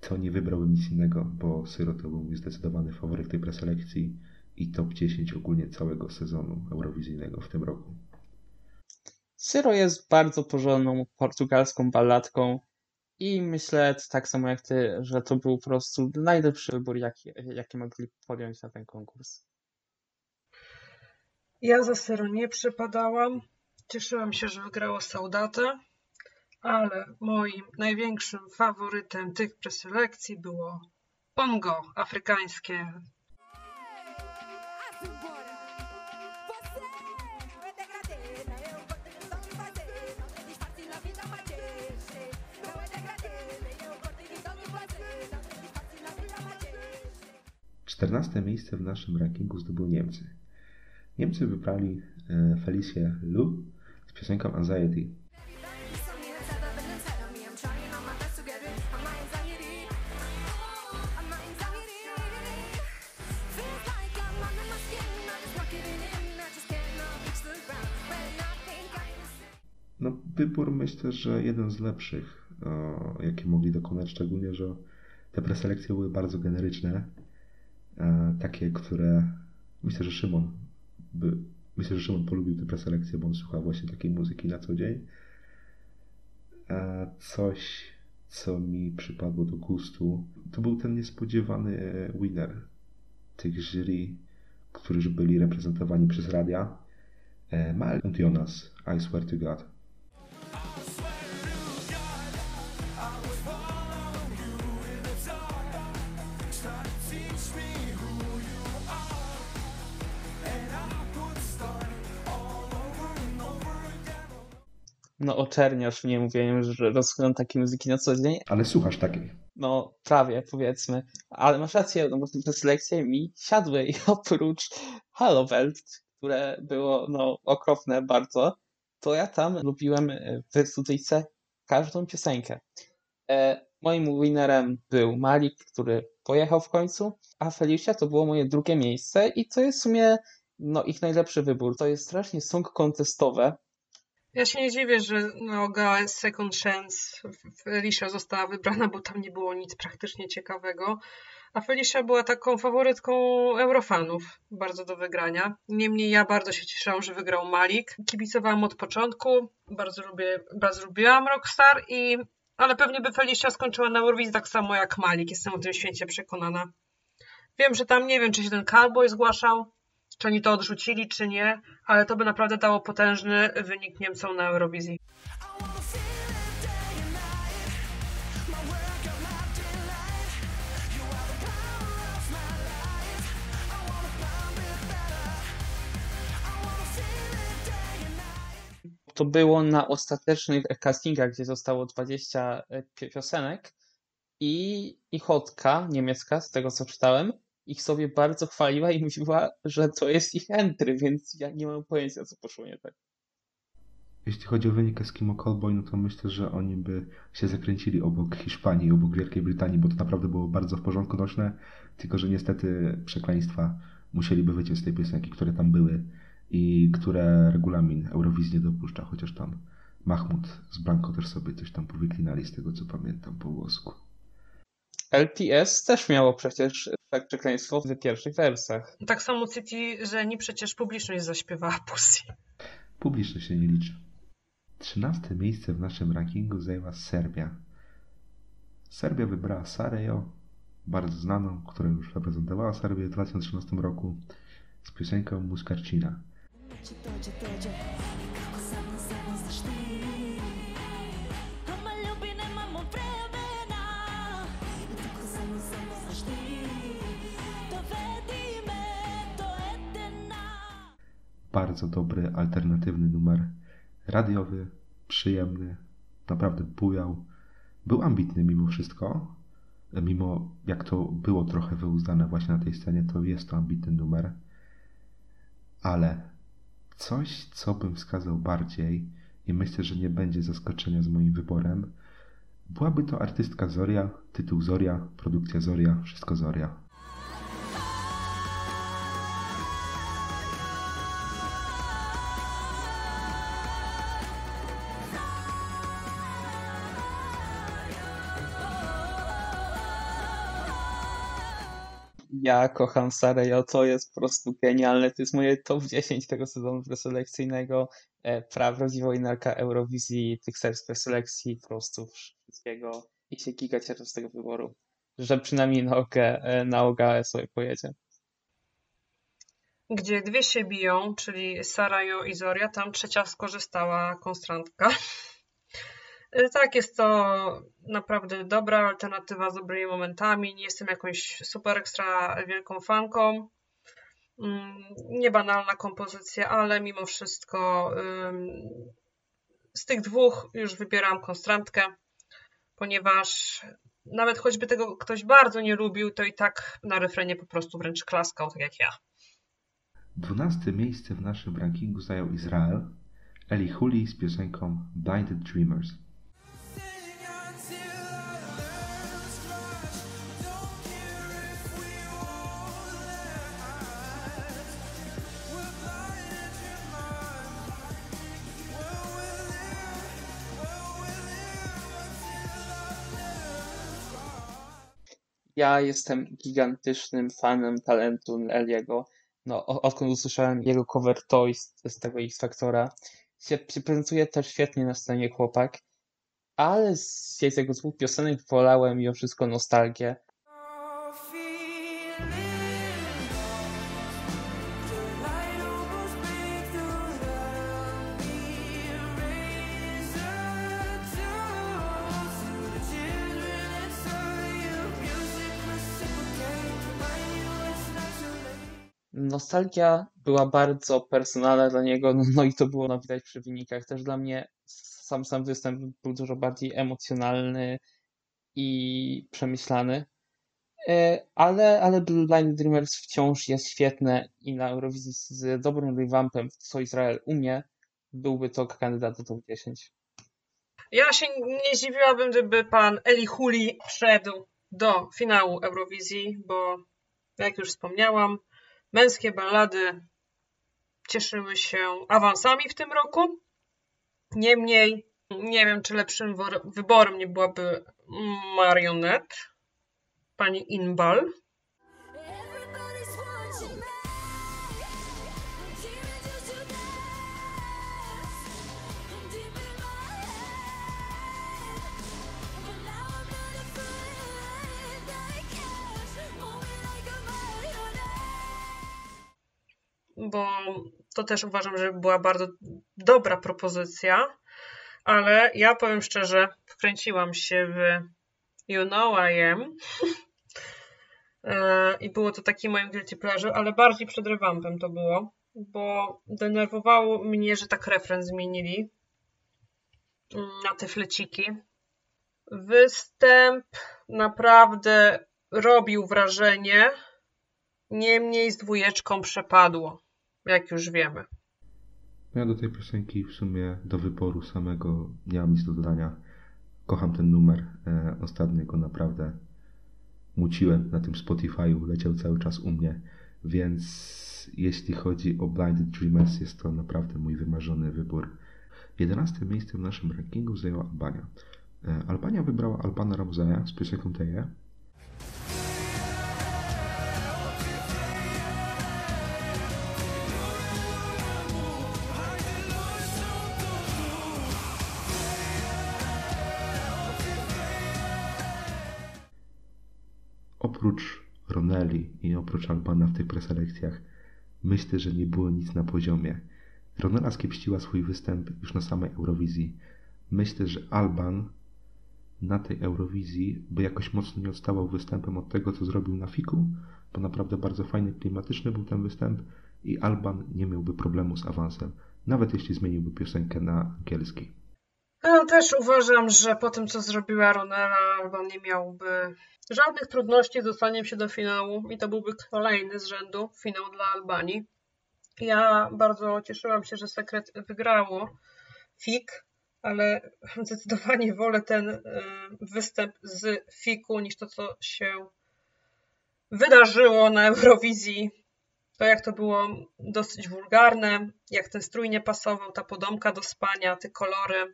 to nie wybrałbym nic innego, bo Syro to był mój zdecydowany faworyt tej preselekcji i top 10 ogólnie całego sezonu eurowizyjnego w tym roku. Syro jest bardzo porządną portugalską balladką i myślę tak samo jak ty, że to był po prostu najlepszy wybór, jaki, jaki mogli podjąć na ten konkurs. Ja za Syro nie przypadałam. Cieszyłam się, że wygrało Saudata, ale moim największym faworytem tych preselekcji było Pongo afrykańskie. Simbora. 14 miejsce w naszym rankingu zdobył Niemcy. Niemcy wybrali e, Felicję Lu z piosenką Anxiety. No, wybór myślę, że jeden z lepszych, e, jakie mogli dokonać, szczególnie, że te preselekcje były bardzo generyczne. E, takie, które myślę, że Szymon by, myślę, że Szymon polubił te preselekcje, bo on słucha właśnie takiej muzyki na co dzień. E, coś, co mi przypadło do gustu, to był ten niespodziewany winner tych jury, którzy byli reprezentowani przez radia. E, Mal und Jonas, I swear to God. No oczerniasz mnie mówieniem, że rozkładam takie muzyki na co dzień. Ale słuchasz takiej. No prawie powiedzmy. Ale masz rację, no bo te preselekcje mi siadły i oprócz Halo Welt, które było no okropne bardzo, to ja tam lubiłem e, w studyjce każdą piosenkę. E, moim winnerem był Malik, który pojechał w końcu, a Felicia to było moje drugie miejsce i to jest w sumie no, ich najlepszy wybór. To jest strasznie song contestowe. Ja się nie dziwię, że Noga Second Chance Felicia została wybrana, bo tam nie było nic praktycznie ciekawego. A Felicia była taką faworytką Eurofanów, bardzo do wygrania. Niemniej ja bardzo się cieszyłam, że wygrał Malik. Kibicowałam od początku, bardzo, lubię, bardzo lubiłam Rockstar, i, ale pewnie by Felicia skończyła na Eurowizji tak samo jak Malik, jestem o tym święcie przekonana. Wiem, że tam nie wiem, czy się ten Cowboy zgłaszał, czy oni to odrzucili, czy nie, ale to by naprawdę dało potężny wynik Niemcom na Eurowizji. To było na ostatecznych castingach, gdzie zostało 20 pi- piosenek i, i Hotka niemiecka, z tego co czytałem, ich sobie bardzo chwaliła i mówiła, że to jest ich entry, więc ja nie mam pojęcia, co poszło nie tak. Jeśli chodzi o wynik Eskimo Callboy, no to myślę, że oni by się zakręcili obok Hiszpanii, obok Wielkiej Brytanii, bo to naprawdę było bardzo w porządku nośne, tylko że niestety przekleństwa musieliby wyciąć z tej piosenki, które tam były i które regulamin Eurowizji nie dopuszcza, chociaż tam Mahmud z Blanco też sobie coś tam powyklinali z tego, co pamiętam po włosku. LPS też miało przecież tak przekleństwo w pierwszych wersach. Tak samo City, że nie przecież publiczność zaśpiewała Pussy. Publiczność się nie liczy. 13 miejsce w naszym rankingu zajęła Serbia. Serbia wybrała Sarajevo, bardzo znaną, która już reprezentowała Serbię w 2013 roku z piosenką Muskarcina. Dođe, Bardzo dobry, alternatywny numer. Radiowy, przyjemny, naprawdę bujał. Był ambitny mimo wszystko. Mimo jak to było trochę wyuzdane właśnie na tej scenie, to jest to ambitny numer. Ale coś, co bym wskazał bardziej i myślę, że nie będzie zaskoczenia z moim wyborem, Byłaby to artystka Zoria, tytuł Zoria, produkcja Zoria, wszystko Zoria. Ja kocham Sarejo, to jest po prostu genialne. To jest moje top 10 tego sezonu preselekcyjnego. E, Prawdziwa wojnarka Eurowizji, tych serc preselekcji, po prostu wszystkiego. I się giga cieszę z tego wyboru. Że przynajmniej na, OG, e, na sobie pojedzie. Gdzie dwie się biją, czyli Sarajo i Zoria, tam trzecia skorzystała konstrantka. Tak, jest to naprawdę dobra alternatywa z dobrymi momentami. Nie jestem jakąś super ekstra wielką fanką. Mm, Niebanalna kompozycja, ale mimo wszystko z tych dwóch już wybieram konstrantkę, ponieważ nawet choćby tego ktoś bardzo nie lubił, to i tak na refrenie po prostu wręcz klaskał, tak jak ja. 12 miejsce w naszym rankingu zajął Izrael, Eli Huli z piosenką Blinded Dreamers. Ja jestem gigantycznym fanem talentu Eliego. No, odkąd usłyszałem jego cover Toys z tego X Factora, się, prezentuje też świetnie na scenie chłopak, ale z jego dwóch piosenek wolałem mimo wszystko nostalgię. Our Nostalgia była bardzo personalna dla niego, no, no i to było no, widać przy wynikach. Też dla mnie sam sam występ był dużo bardziej emocjonalny i przemyślany. E, Ale, ale Blind Dreamers wciąż jest świetne i na Eurowizji z dobrym revampem, co Izrael umie, byłby to kandydat do top 10. Ja się nie zdziwiłabym, gdyby pan Eli Huli wszedł do finału Eurowizji, bo jak już wspomniałam, męskie ballady cieszyły się awansami w tym roku. Niemniej, nie wiem, czy lepszym wyborem nie byłaby Marionette, pani Inbal. Bo to też uważam, że była bardzo dobra propozycja, ale ja powiem szczerze, wkręciłam się w You Know I Am E, i było to taki moim guilty pleasure, ale bardziej przed revampem to było, bo denerwowało mnie, że tak refren zmienili mm, na te fleciki. Występ naprawdę robił wrażenie, niemniej z dwójeczką przepadło, jak już wiemy. Ja do tej piosenki w sumie do wyboru samego nie mam nic do dodania. Kocham ten numer. E, ostatnio go naprawdę muciłem na tym Spotify'u, leciał cały czas u mnie, więc jeśli chodzi o Blinded Dreamers, jest to naprawdę mój wymarzony wybór. 11 miejsce w naszym rankingu zajęła Albania. E, Albania wybrała Albana Ramzaja z piosenką Teje. Oprócz Roneli i oprócz Albana w tych preselekcjach, myślę, że nie było nic na poziomie. Ronela skiepściła swój występ już na samej Eurowizji. Myślę, że Alban na tej Eurowizji by jakoś mocno nie odstawał występem od tego, co zrobił na Fiku, bo naprawdę bardzo fajny, klimatyczny był ten występ i Alban nie miałby problemu z awansem, nawet jeśli zmieniłby piosenkę na angielski. Ja też uważam, że po tym, co zrobiła Ronela, Alban nie miałby żadnych trudności z dostaniem się do finału i to byłby kolejny z rzędu finał dla Albanii. Ja bardzo cieszyłam się, że Sekret wygrało FIK, ale zdecydowanie wolę ten y, występ z Fiku niż to, co się wydarzyło na Eurowizji. To jak to było dosyć wulgarne, jak ten strój nie pasował, ta podomka do spania, te kolory.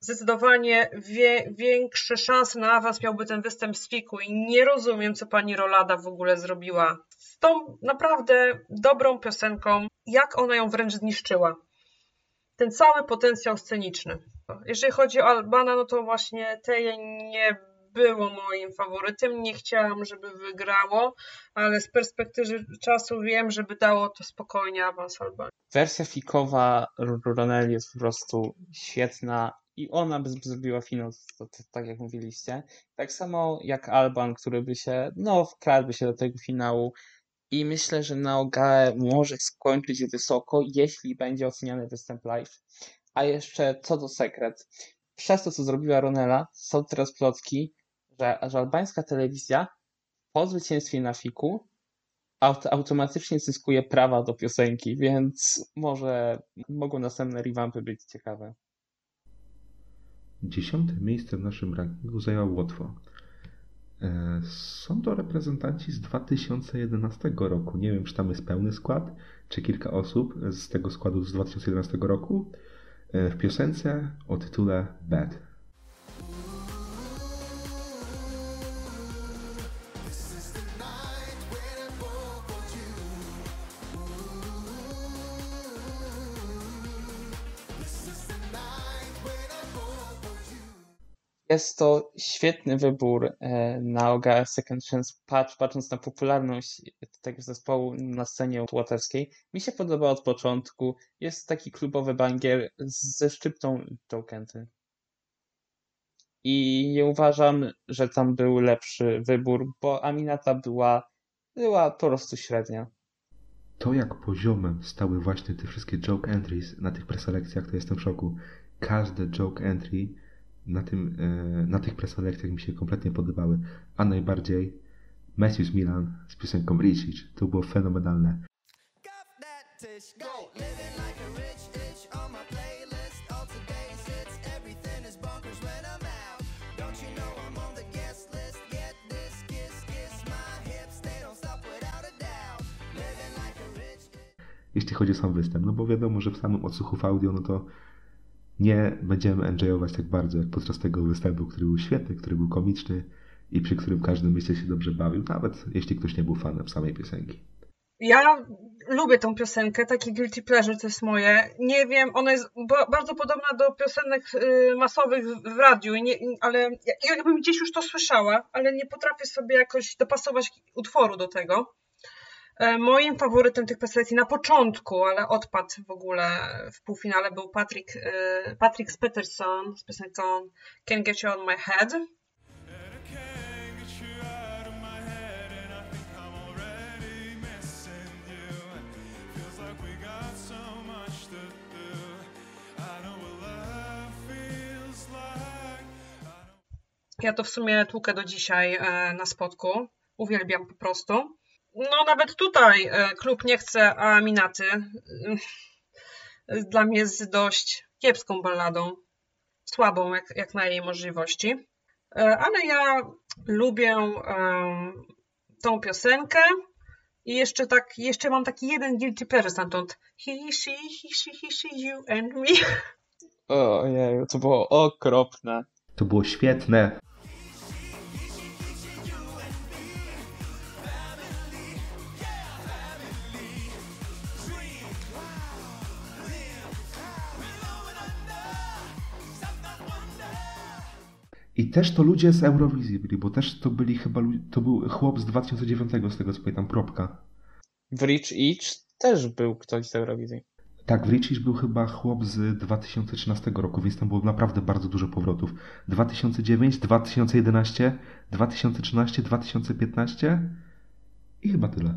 Zdecydowanie wie, większe szanse na awans miałby ten występ z Fiku i nie rozumiem, co pani Rolada w ogóle zrobiła z tą naprawdę dobrą piosenką, jak ona ją wręcz zniszczyła. Ten cały potencjał sceniczny. Jeżeli chodzi o Albana, no to właśnie Teje nie było moim faworytem. Nie chciałam, żeby wygrało, ale z perspektywy czasu wiem, żeby dało to spokojnie awans Albanii. Wersja fikowa Ronel jest po prostu świetna i ona by zrobiła finał, tak jak mówiliście. Tak samo jak Alban, który by się, no, wkradłby się do tego finału. I myślę, że na OGAE może skończyć wysoko, jeśli będzie oceniany występ live. A jeszcze co do sekret. Przez to, co zrobiła Ronela, są teraz plotki, że, że albańska telewizja po zwycięstwie na Fiku aut automatycznie zyskuje prawa do piosenki, więc może mogą następne revampy być ciekawe. Dziesiąte miejsce w naszym rankingu zajęła Łotwa. E, Są to reprezentanci z 2011 roku. Nie wiem, czy tam jest pełny skład, czy kilka osób z tego składu z 2011 roku. E, W piosence o tytule Bad. Jest to świetny wybór e, na OGA Second Chance, patrz, patrząc na popularność tego zespołu na scenie łotewskiej. Mi się podoba od początku. Jest taki klubowy bangier ze szczyptą jokenty. I nie uważam, że tam był lepszy wybór, bo Aminata była, była po prostu średnia. To jak poziomem stały właśnie te wszystkie joke entries na tych preselekcjach, to jestem w szoku. Każde joke entry na, tym, e, na tych preselekcjach mi się kompletnie podobały, a najbardziej Matthews Milan z piosenką Ricic. To było fenomenalne. Jeśli chodzi o sam występ. No bo wiadomo, że w samym odsłuchu w audio, no to nie będziemy enjoyować tak bardzo jak podczas tego występu, który był świetny, który był komiczny i przy którym każdy myślę się dobrze bawił, nawet jeśli ktoś nie był fanem samej piosenki. Ja lubię tą piosenkę, taki guilty pleasure to jest moje. Nie wiem, ona jest ba- bardzo podobna do piosenek y, masowych w- radiu, ale ja- jakbym gdzieś już to słyszała, ale nie potrafię sobie jakoś dopasować utworu do tego. E, Moim faworytem tych preselekcji na początku, ale odpadł w ogóle w półfinale był Patrick, y, Patrick Peterson z piosenką Can't Get You On My Head. Ja to w sumie tłukę do dzisiaj e, na spotku. Uwielbiam po prostu. No nawet tutaj e, klub nie chce a Minaty. E, Dla mnie jest dość kiepską balladą. Słabą jak, jak na jej możliwości. E, Ale ja lubię em, tą piosenkę. I jeszcze tak, jeszcze mam taki jeden guilty pleasure stamtąd. He, she, he, she, he, she, you and me. Ojej, to było okropne. To było świetne. I też to ludzie z Eurowizji byli, bo też to byli chyba, to był chłop z 2009, z tego co pamiętam, Propka. W Rich Each też był ktoś z Eurowizji. Tak, w Richish był chyba chłop z 2013 roku, więc tam było naprawdę bardzo dużo powrotów. 2009, 2011, 2013, 2015 i chyba tyle.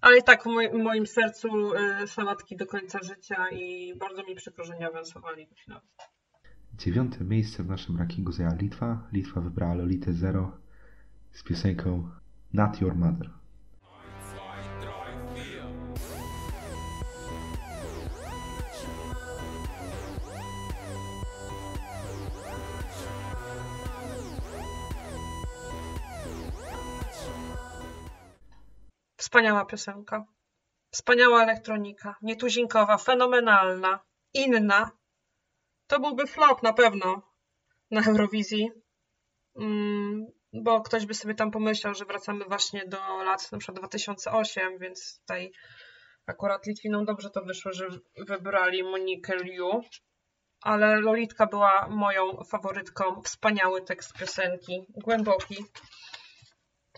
Ale i tak w moim, w moim sercu y, sałatki do końca życia i bardzo mi przykro, że nie awansowali do finału. Dziewiąte miejsce w naszym rankingu zajęła Litwa. Litwa wybrała Lolitę Zero z piosenką Not Your Mother. Wspaniała piosenka. Wspaniała elektronika, nietuzinkowa, fenomenalna, inna, to byłby flop na pewno na Eurowizji. Mm, bo ktoś by sobie tam pomyślał, że wracamy właśnie do lat na przykład 2008, więc tutaj akurat Litwinom dobrze to wyszło, że wybrali Monikę Liu. Ale Lolitka była moją faworytką. Wspaniały tekst piosenki, głęboki.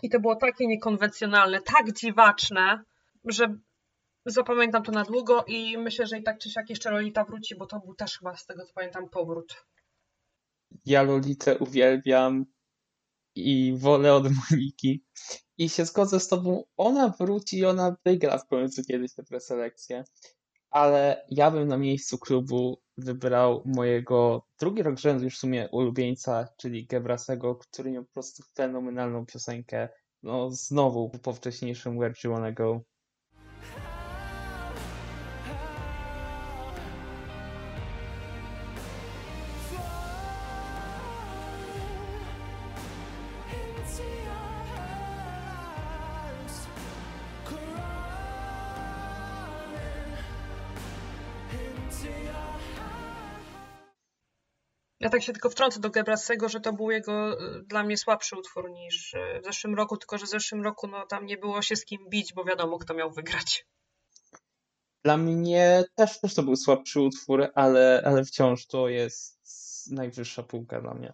I to było takie niekonwencjonalne, tak dziwaczne, że zapamiętam to na długo i myślę, że i tak czy siak jeszcze Lolita wróci, bo to był też chyba z tego co pamiętam powrót. Ja Lolitę uwielbiam i wolę od Moniki. I się zgodzę z tobą, ona wróci i ona wygra w końcu kiedyś tę preselekcję. Ale ja bym na miejscu klubu wybrał mojego drugi rok rzędu już w sumie ulubieńca, czyli Gebrasego, który miał po prostu fenomenalną piosenkę. No znowu po wcześniejszym Where Do You Wanna Go. Ja tak się tylko wtrącę do Gebrasego, że to był jego y, dla mnie słabszy utwór niż y, w zeszłym roku, tylko że w zeszłym roku no, tam nie było się z kim bić, bo wiadomo kto miał wygrać. Dla mnie też, też to był słabszy utwór, ale, ale wciąż to jest najwyższa półka dla mnie.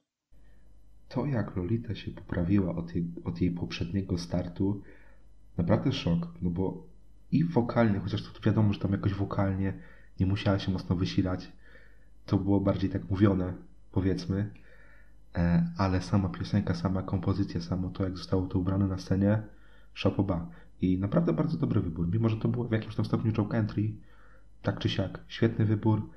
To, jak Lolita się poprawiła od jej, od jej poprzedniego startu, naprawdę szok, no bo i wokalnie, chociaż to wiadomo, że tam jakoś wokalnie nie musiała się mocno wysilać, to było bardziej tak mówione, powiedzmy, e, ale sama piosenka, sama kompozycja, samo to, jak zostało to ubrane na scenie, szapoba. I naprawdę bardzo dobry wybór, mimo że to było w jakimś tam stopniu joke entry, tak czy siak, świetny wybór.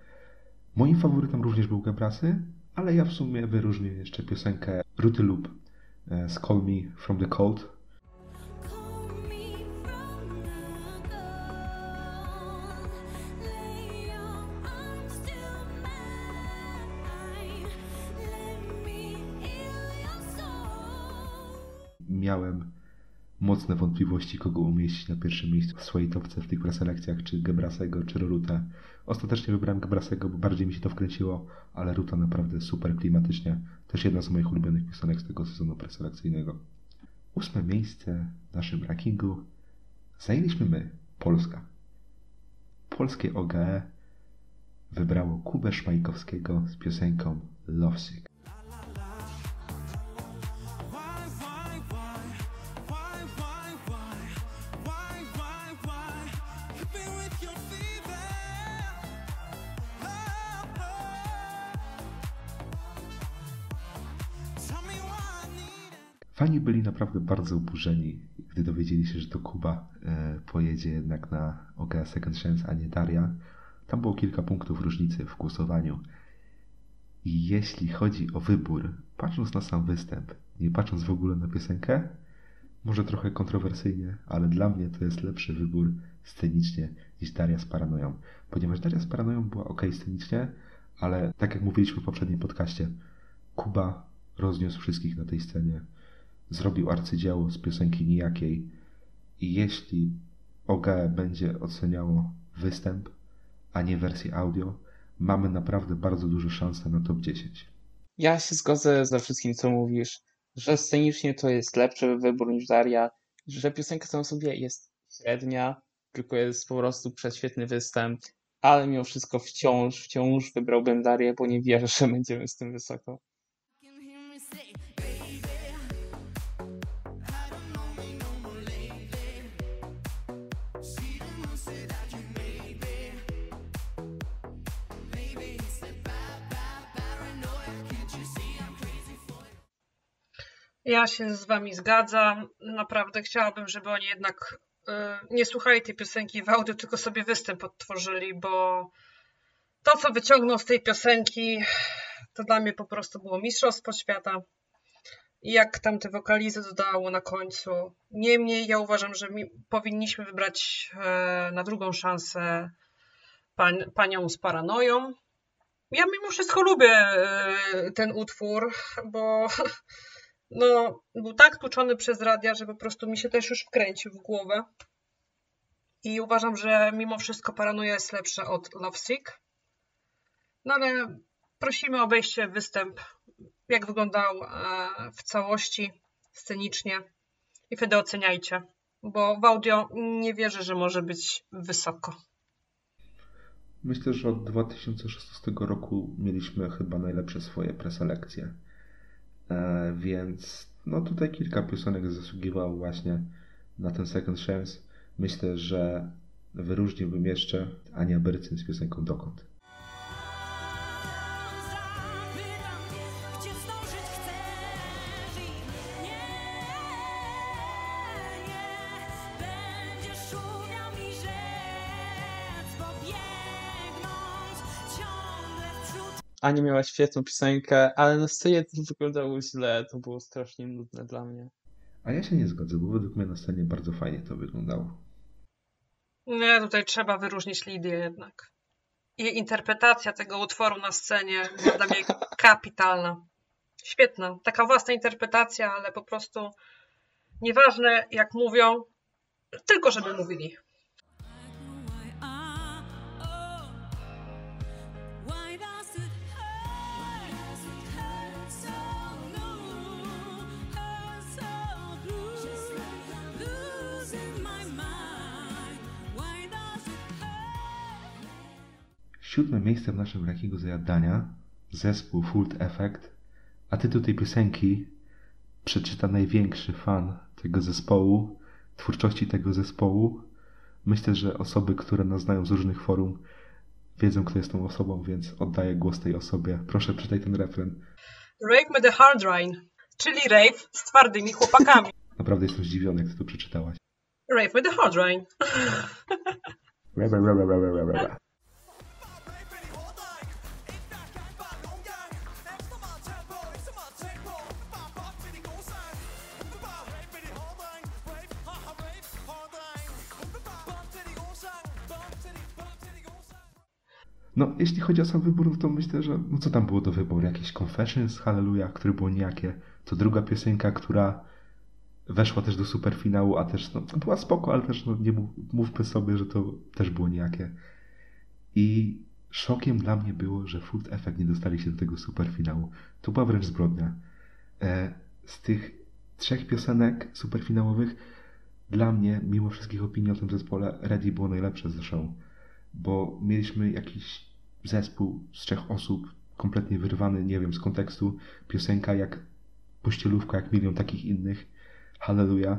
Moim faworytem również był Gebrasy, ale ja w sumie wyróżnię jeszcze piosenkę Ruty Loop e, z Call Me From The Cold. Miałem mocne wątpliwości, kogo umieścić na pierwszym miejscu w swojej topce w tych preselekcjach, czy Gebrasego, czy Rutę. Ostatecznie wybrałem Gebrasego, bo bardziej mi się to wkręciło, ale Ruta naprawdę super klimatycznie. Też jedna z moich ulubionych piosenek z tego sezonu preselekcyjnego. Ósme miejsce w naszym rankingu zajęliśmy my, Polska. Polskie OGE wybrało Kubę Szmajkowskiego z piosenką Lovesick. Fani byli naprawdę bardzo oburzeni, gdy dowiedzieli się, że to Kuba e, pojedzie jednak na OGA Second Chance, a nie Daria. Tam było kilka punktów różnicy w głosowaniu. I jeśli chodzi o wybór, patrząc na sam występ, nie patrząc w ogóle na piosenkę, może trochę kontrowersyjnie, ale dla mnie to jest lepszy wybór scenicznie niż Daria z Paranoją. Ponieważ Daria z Paranoją była ok scenicznie, ale tak jak mówiliśmy w poprzednim podcaście, Kuba rozniósł wszystkich na tej scenie zrobił arcydzieło z piosenki nijakiej i jeśli OGE będzie oceniało występ, a nie wersję audio, mamy naprawdę bardzo duże szanse na top 10. Ja się zgodzę ze wszystkim, co mówisz, że scenicznie to jest lepszy wybór niż Daria, że piosenka sama sobie jest średnia, tylko jest po prostu prześwietny występ, ale mimo wszystko wciąż, wciąż wybrałbym Darię, bo nie wierzę, że będziemy z tym wysoko. Ja się z wami zgadzam. Naprawdę chciałabym, żeby oni jednak y, nie słuchali tej piosenki w audio, tylko sobie występ odtworzyli, bo to, co wyciągnął z tej piosenki, to dla mnie po prostu było mistrzostwo świata. I jak tam te wokalizy dodało na końcu. Niemniej ja uważam, że powinniśmy wybrać e, na drugą szansę panią z paranoją. Ja mimo wszystko lubię e, ten utwór, bo no, był tak tłuczony przez radia, że po prostu mi się też już wkręcił w głowę. I uważam, że mimo wszystko Paranoia jest lepsza od Lovesick. No ale prosimy o obejście występ, jak wyglądał e, w całości, scenicznie i wtedy oceniajcie, bo w audio nie wierzę, że może być wysoko. Myślę, że od 2016 roku mieliśmy chyba najlepsze swoje preselekcje. E, więc no tutaj kilka piosenek zasługiwało właśnie na ten second chance. Myślę, że wyróżniłbym jeszcze Ania Bercyn z piosenką Dokąd. Zapytam, Ania miała świetną piosenkę, ale na scenie to wyglądało źle, to było strasznie nudne dla mnie. A ja się nie zgodzę, bo według mnie na scenie bardzo fajnie to wyglądało. Nie, tutaj trzeba wyróżnić Lidię jednak. Jej interpretacja tego utworu na scenie jest dla mnie kapitalna. Świetna. Taka własna interpretacja, ale po prostu nieważne jak mówią, tylko żeby mówili. Siódme miejsce w naszym rankingu zajadania zespół Full Effect, a tytuł tej piosenki przeczyta największy fan tego zespołu, twórczości tego zespołu. Myślę, że osoby, które nas znają z różnych forum, wiedzą, kto jest tą osobą, więc oddaję głos tej osobie. Proszę, przeczytaj ten refren. Rave me the hard rain, czyli rave z twardymi chłopakami. Naprawdę jestem zdziwiony, jak ty to przeczytałaś. Rave me the hard rain. Re, re, re, re, re, No, jeśli chodzi o sam wybór, no to myślę, że no co tam było do wyboru? Jakieś Confessions, Hallelujah, które było nijakie. To druga piosenka, która weszła też do superfinału, a też no, była spoko, ale też no, nie mów, mówmy sobie, że to też było nijakie. I szokiem dla mnie było, że Food Effect nie dostali się do tego superfinału. To była wręcz zbrodnia. E, z tych trzech piosenek superfinałowych dla mnie, mimo wszystkich opinii o tym zespole, Ready było najlepsze ze show. Bo mieliśmy jakiś zespół z trzech osób, kompletnie wyrwany, nie wiem, z kontekstu. Piosenka jak pościelówka, jak milion takich innych. Hallelujah.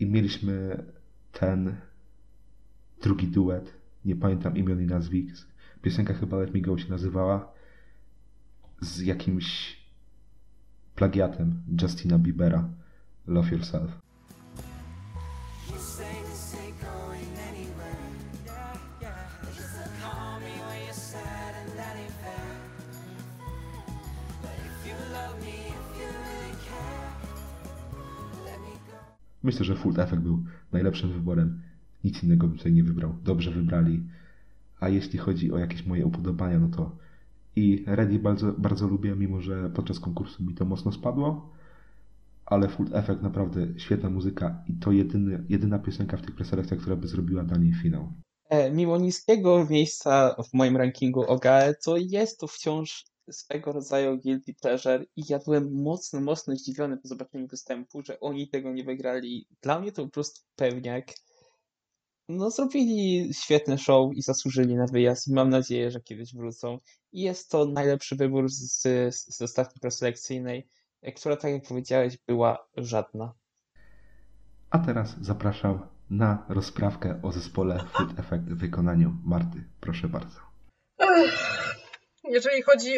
I mieliśmy ten drugi duet, nie pamiętam imion i nazwisk. Piosenka chyba Let Me Go się nazywała. Z jakimś plagiatem Justina Biebera. Love Yourself. Myślę, że Full Effect był najlepszym wyborem. Nic innego bym tutaj nie wybrał. Dobrze wybrali. A jeśli chodzi o jakieś moje upodobania, no to i Ready bardzo, bardzo lubię, mimo że podczas konkursu mi to mocno spadło. Ale Full Effect naprawdę świetna muzyka i to jedyny, jedyna piosenka w tych preselekcjach, która by zrobiła dla niej finał. E, mimo niskiego miejsca w moim rankingu OGAE, to jest to wciąż swego rodzaju guilty pleasure i ja byłem mocno, mocno zdziwiony po zobaczeniu występu, że oni tego nie wygrali. Dla mnie to po prostu pewniak. No, zrobili świetne show i zasłużyli na wyjazd. Mam nadzieję, że kiedyś wrócą. I jest to najlepszy wybór z, z, z ostatniej preselekcyjnej, e, która, tak jak powiedziałeś, była żadna. A teraz zapraszam na rozprawkę o zespole Food Effect w wykonaniu Marty. Proszę bardzo. Jeżeli chodzi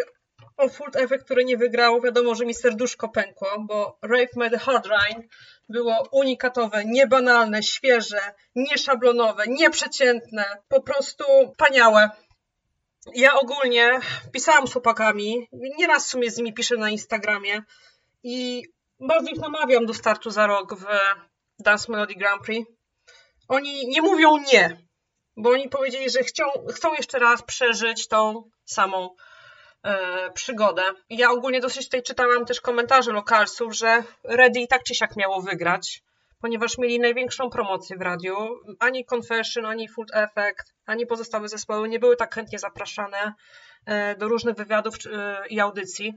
Full Effect, który nie wygrał, wiadomo, że mi serduszko pękło, bo Rave Me The Hard Rain było unikatowe, niebanalne, świeże, nieszablonowe, nieprzeciętne, po prostu paniałe. Ja ogólnie pisałam z chłopakami, nieraz w sumie z nimi piszę na Instagramie i bardzo ich namawiam do startu za rok w Dance Melody Grand Prix. oni nie mówią nie, bo oni powiedzieli, że chcą, chcą jeszcze raz przeżyć tą samą przygodę. I ja ogólnie dosyć tutaj czytałam też komentarze lokalsów, że Ready i tak czy siak miało wygrać, ponieważ mieli największą promocję w radiu. Ani Confession, ani Full Effect, ani pozostałe zespoły nie były tak chętnie zapraszane e, do różnych wywiadów e, i audycji.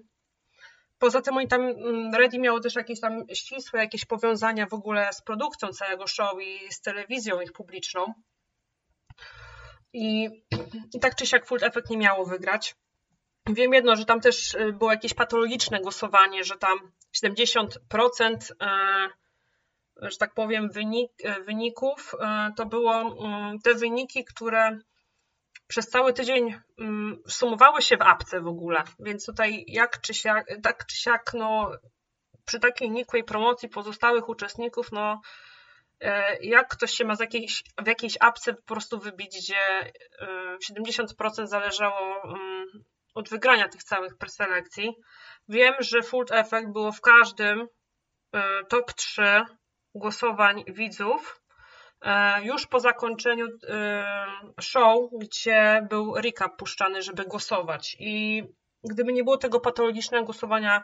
Poza tym oni tam, mm, Ready miało też jakieś tam ścisłe jakieś powiązania w ogóle z produkcją całego show i z telewizją ich publiczną. I, i tak czy siak Full Effect nie miało wygrać. Wiem jedno, że tam też y, było jakieś patologiczne głosowanie, że tam 70%, e, że tak powiem, wynik, e, wyników to było mm, te wyniki, które przez cały tydzień mm, sumowały się w apce w ogóle. Więc tutaj jak czy siak, tak czy siak, no przy takiej nikłej promocji pozostałych uczestników, no jak ktoś się ma z jakiejś, w jakiejś apce po prostu wybić, gdzie e, 70% zależało mm, od wygrania tych całych preselekcji. Wiem, że Full Effect było w każdym e, top 3 głosowań widzów e, już po zakończeniu e, show, gdzie był recap puszczany, żeby głosować. I gdyby nie było tego patologicznego głosowania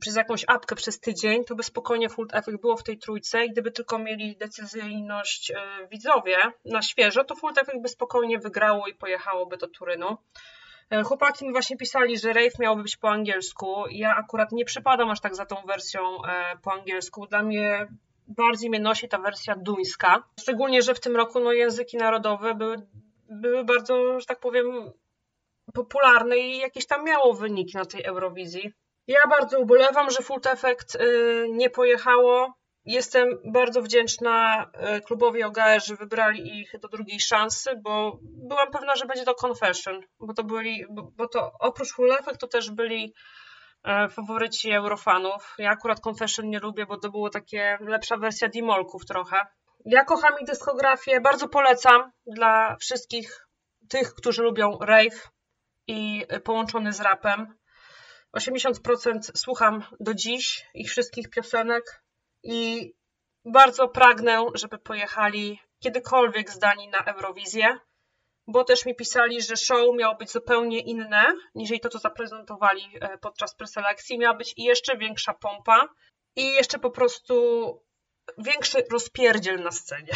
przez jakąś apkę przez tydzień, to by spokojnie Full Effect było w tej trójce i gdyby tylko mieli decyzyjność widzowie na świeżo, to Full Effect by spokojnie wygrało i pojechałoby do Turynu. E, Chłopaki mi właśnie pisali, że rave miałby być po angielsku. Ja akurat nie przypadam aż tak za tą wersją e, po angielsku. Dla mnie bardziej mnie nosi ta wersja duńska. Szczególnie, że w tym roku no, języki narodowe były, były bardzo, że tak powiem, popularne i jakieś tam miało wyniki na tej Eurowizji. Ja bardzo ubolewam, że Full Effect y, nie pojechało. Jestem bardzo wdzięczna y, klubowi OGR, że wybrali ich do drugiej szansy, bo byłam pewna, że będzie to Confession, bo to byli, bo, to oprócz Full Effect to też byli e, faworyci Eurofanów. Ja akurat Confession nie lubię, bo to było takie lepsza wersja Dimolków trochę. Ja kocham ich dyskografię, bardzo polecam dla wszystkich tych, którzy lubią rave i połączony z rapem. 80% słucham do dziś ich wszystkich piosenek i bardzo pragnę, żeby pojechali kiedykolwiek zdani na Eurowizję, bo też mi pisali, że show miało być zupełnie inne niż to, co zaprezentowali e, podczas preselekcji. Miała być i jeszcze większa pompa i jeszcze po prostu większy rozpierdziel na scenie.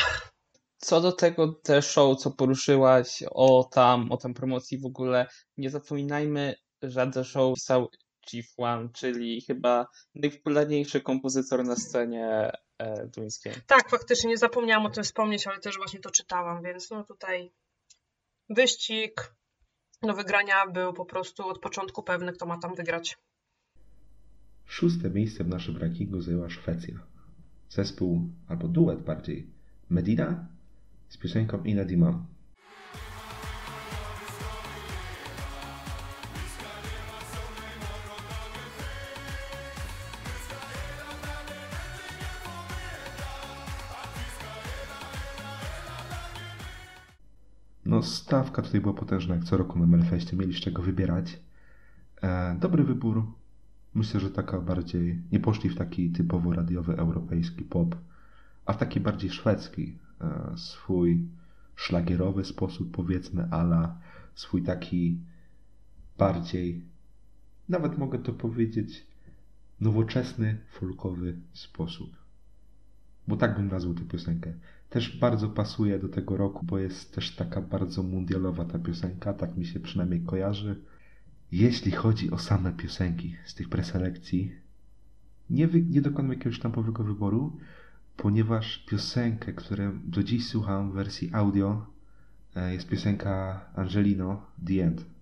Co do tego te show, co poruszyłaś o tam, o tam promocji w ogóle, nie zapominajmy, że The Show pisał Chief One, czyli chyba najpopularniejszy kompozytor na scenie e, duńskiej. Tak, faktycznie nie zapomniałam o tym wspomnieć, ale też właśnie to czytałam, więc no tutaj wyścig do wygrania był po prostu od początku pewny, kto ma tam wygrać. Szóste miejsce w naszym rankingu zajęła Szwecja. Zespół, albo duet bardziej, Medina z piosenką Ina Dimam. No, stawka tutaj była potężna, jak co roku na Melfeście. Mieli z czego wybierać. E, dobry wybór. Myślę, że taka bardziej. Nie poszli w taki typowo radiowy europejski pop, a w taki bardziej szwedzki. E, swój szlagierowy sposób, powiedzmy, ala swój taki bardziej, nawet mogę to powiedzieć, nowoczesny, folkowy sposób. Bo tak bym nazwał tę piosenkę. Też bardzo pasuje do tego roku, bo jest też taka bardzo mundialowa ta piosenka, tak mi się przynajmniej kojarzy. Jeśli chodzi o same piosenki z tych preselekcji, nie, wy, nie dokonam jakiegoś tampowego wyboru, ponieważ piosenkę, którą do dziś słucham w wersji audio, e, jest piosenka Angelino, The End.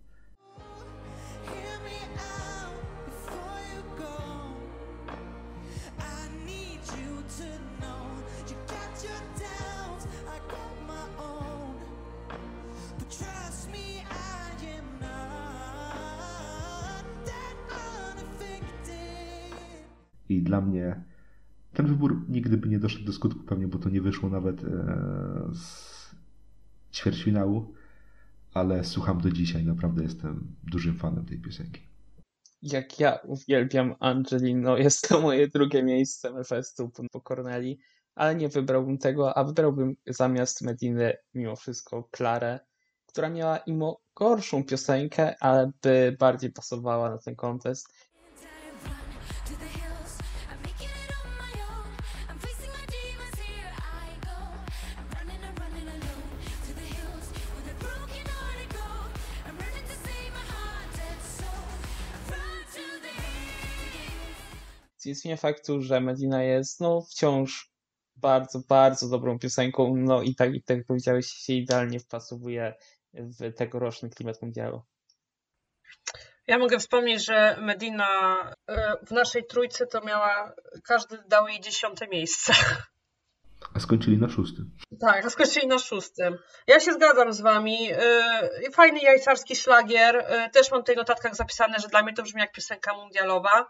Dla mnie ten wybór nigdy by nie doszedł do skutku pewnie, bo to nie wyszło nawet e, z ćwierćfinału, ale słucham do dzisiaj, naprawdę jestem dużym fanem tej piosenki. Jak ja uwielbiam Angelino, jest to moje drugie miejsce Melfestu po Corneli. ale nie wybrałbym tego, a wybrałbym zamiast Mediny mimo wszystko Klarę, która miała imo gorszą piosenkę, ale by bardziej pasowała na ten kontest. Hills. Nie zmienia faktu, że Medina jest no wciąż bardzo, bardzo dobrą piosenką, no i tak, i tak jak powiedziałeś, się idealnie wpasowuje w tegoroczny klimat mundialu. Ja mogę wspomnieć, że Medina e, w naszej trójce to miała, każdy dał jej dziesiąte miejsce. A skończyli na szóstym. Tak, a skończyli na szóstym. Ja się zgadzam z wami. Yy, Fajny jajcarski szlagier. Yy, Też mam tutaj w notatkach zapisane, że dla mnie to brzmi jak piosenka mundialowa.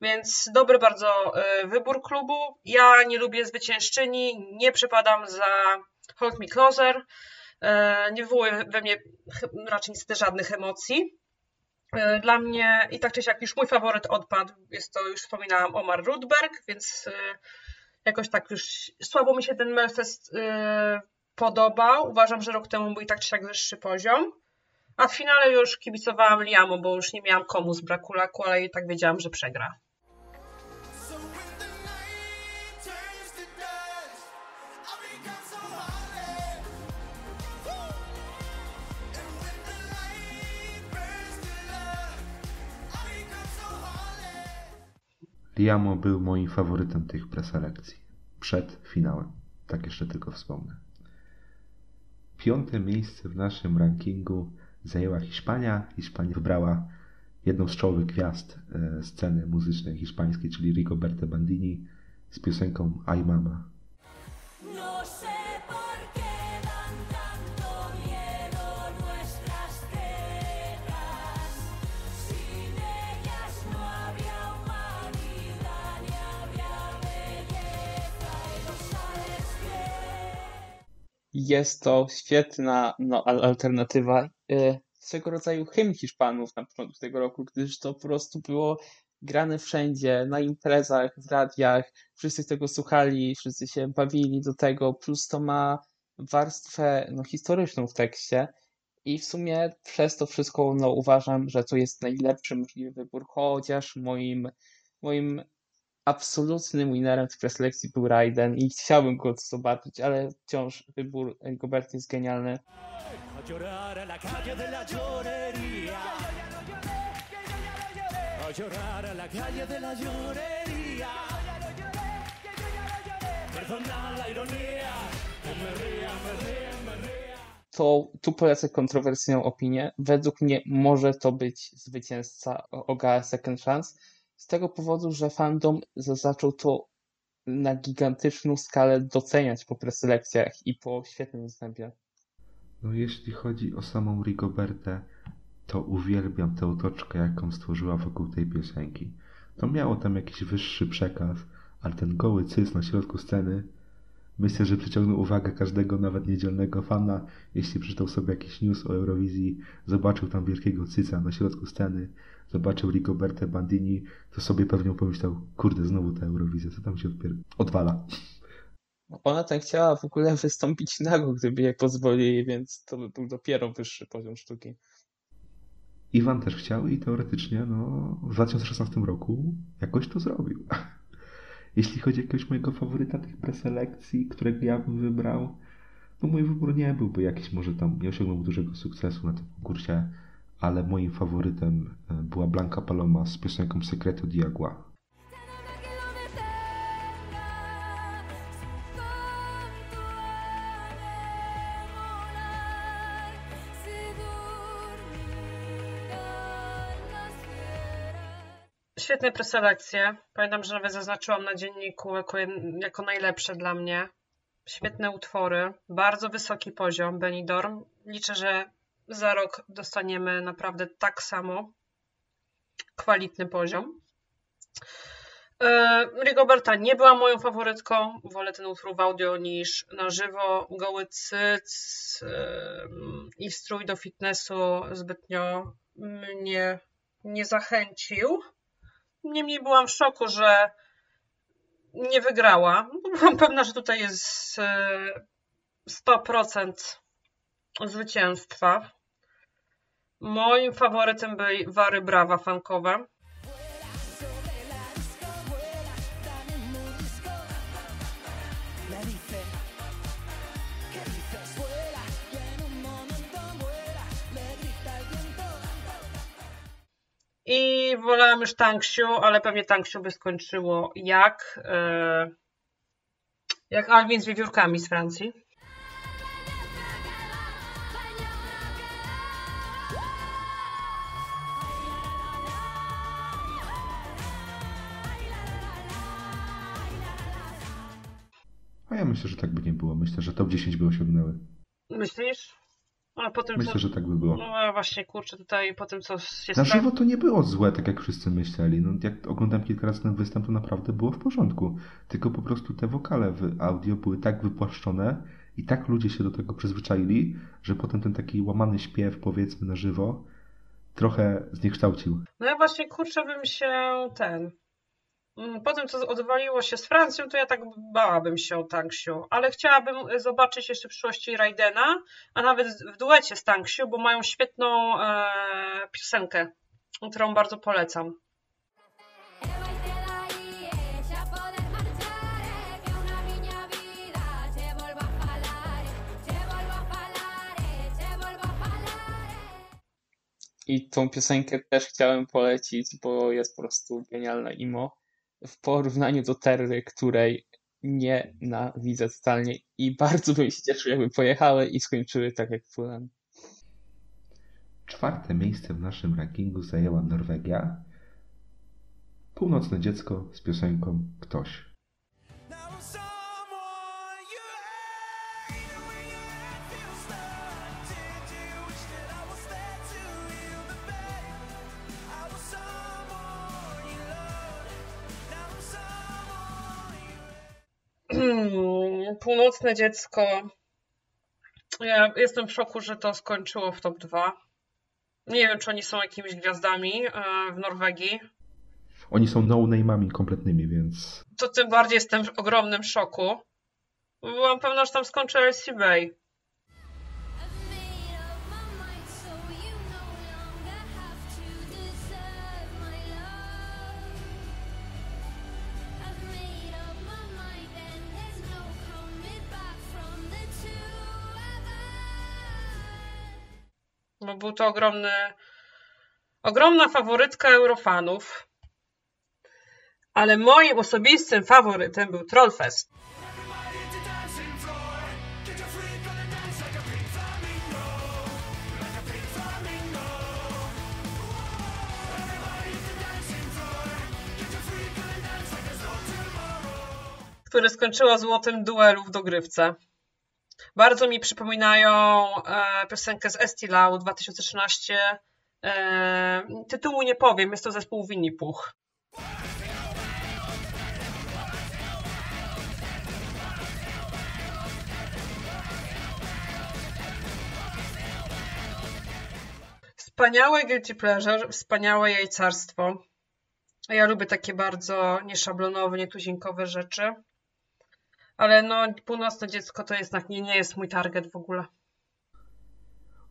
Więc dobry bardzo yy, wybór klubu. Ja nie lubię zwyciężczyni, nie przypadam za Hold Me Closer. Yy, Nie wywołuje we mnie raczej niestety żadnych emocji. Yy, Dla mnie i tak czy siak już mój faworyt odpadł. Jest to, już wspominałam, Omar Rudberg, więc jakoś tak już słabo mi się ten Melfest podobał. Uważam, że rok temu był i tak czy siak wyższy poziom. A w finale już kibicowałam Liamu, bo już nie miałam komu z braku laku, ale i tak wiedziałam, że przegra. Liamo był moim faworytem tych preselekcji. Przed finałem. Tak jeszcze tylko wspomnę. Piąte miejsce w naszym rankingu zajęła Hiszpania. Hiszpania wybrała jedną z czołowych gwiazd e, sceny muzycznej hiszpańskiej, czyli Rigoberta Bandini z piosenką Ay Mama. No Jest to świetna no, al- alternatywa, e, swego rodzaju hymn Hiszpanów na początku tego roku, gdyż to po prostu było grane wszędzie, na imprezach, w radiach, wszyscy tego słuchali, wszyscy się bawili do tego, plus to ma warstwę no, historyczną w tekście. I w sumie przez to wszystko no, uważam, że to jest najlepszy możliwy wybór, chociaż moim, moim absolutnym winnerem w preselekcji był Raiden i chciałbym go zobaczyć, ale wciąż wybór Rigoberty jest genialny. To tu polecę kontrowersyjną opinię. Według mnie może to być zwycięzca OGA Second Chance z tego powodu, że fandom za- zaczął to na gigantyczną skalę doceniać po preselekcjach i po świetnym występie. No jeśli chodzi o samą Rigobertę, to uwielbiam tę otoczkę, jaką stworzyła wokół tej piosenki. To miało tam jakiś wyższy przekaz, ale ten goły cyc na środku sceny, myślę, że przyciągnął uwagę każdego, nawet niedzielnego fana, jeśli przeczytał sobie jakiś news o Eurowizji, zobaczył tam wielkiego cyca na środku sceny, zobaczył Rigobertę Bandini, to sobie pewnie pomyślał, kurde, znowu ta Eurowizja, co tam się odpier- odwala. Ona tam chciała w ogóle wystąpić nago, gdyby jej pozwolili, więc to by był dopiero wyższy poziom sztuki. Iwan też chciał i teoretycznie no, w 2016 roku jakoś to zrobił. Jeśli chodzi o jakiegoś mojego faworyta tych preselekcji, którego ja bym wybrał, no mój wybór nie byłby jakiś, może tam nie osiągnął dużego sukcesu na tym konkursie, ale moim faworytem e, była Blanca Paloma z piosenką Secreto di Agua. Świetne preselekcje. Pamiętam, że nawet zaznaczyłam na dzienniku jako, jako najlepsze dla mnie. Świetne utwory, bardzo wysoki poziom Benidorm. Liczę, że za rok dostaniemy naprawdę tak samo kwalitny poziom. E, Rigoberta nie była moją faworytką. Wolę ten utwór w audio niż na żywo. Goły cyc e, i strój do fitnessu zbytnio mnie nie zachęcił. Niemniej byłam w szoku, że nie wygrała. Byłam pewna, że tutaj jest e, 100% zwycięstwa. Moim faworytem byli Wary Brawa fankowe. I wolałam już Tanksiu, ale pewnie Tanksiu by skończyło jak, e, jak Alvin z wiewiórkami z Francji. Myślę, że tak by nie było. Myślę, że top 10 by osiągnęły. Myślisz? A po tym, Myślę, co... że tak by było. No a właśnie, kurczę, tutaj po tym, co się Na żywo to nie było złe, tak jak wszyscy myśleli. No, jak oglądam kilka razy ten występ, to naprawdę było w porządku. Tylko po prostu te wokale w audio były tak wypłaszczone i tak ludzie się do tego przyzwyczaili, że potem ten taki łamany śpiew, powiedzmy, na żywo trochę zniekształcił. No ja właśnie, kurczę, bym się ten... Mm, Po tym, co odwaliło się z Francją, to ja tak bałabym się o Tanksiu, ale chciałabym zobaczyć jeszcze w przyszłości Raidena, a nawet w duecie z Tanksiu, bo mają świetną e, piosenkę, którą bardzo polecam. I tą piosenkę też chciałem polecić, bo jest po prostu genialna imo. W porównaniu do Terry, której nienawidzę totalnie i bardzo bym się cieszył, jakby pojechały i skończyły tak jak Fulan. Czwarte miejsce w naszym rankingu zajęła Norwegia. Północne dziecko z piosenką Ktoś. Północne dziecko. Ja jestem w szoku, że to skończyło w top 2. Nie wiem, czy oni są jakimiś gwiazdami e, w Norwegii. Oni są no-name'ami kompletnymi, więc To tym bardziej jestem w ogromnym szoku. Byłam pewna, że tam skończy LC Bay. Bo był to ogromny, ogromna faworytka Eurofanów. Ale moim osobistym faworytem był Trollfest. które skończyło złotym duelu w dogrywce. Bardzo mi przypominają e, piosenkę z Estilau 2013. E, tytułu nie powiem, jest to zespół Winnie Puch. Wspaniałe guilty pleasure, wspaniałe jajcarstwo. Ja lubię takie bardzo nieszablonowe, nietuzinkowe rzeczy. Ale no, północne dziecko to jest nie, nie jest mój target w ogóle.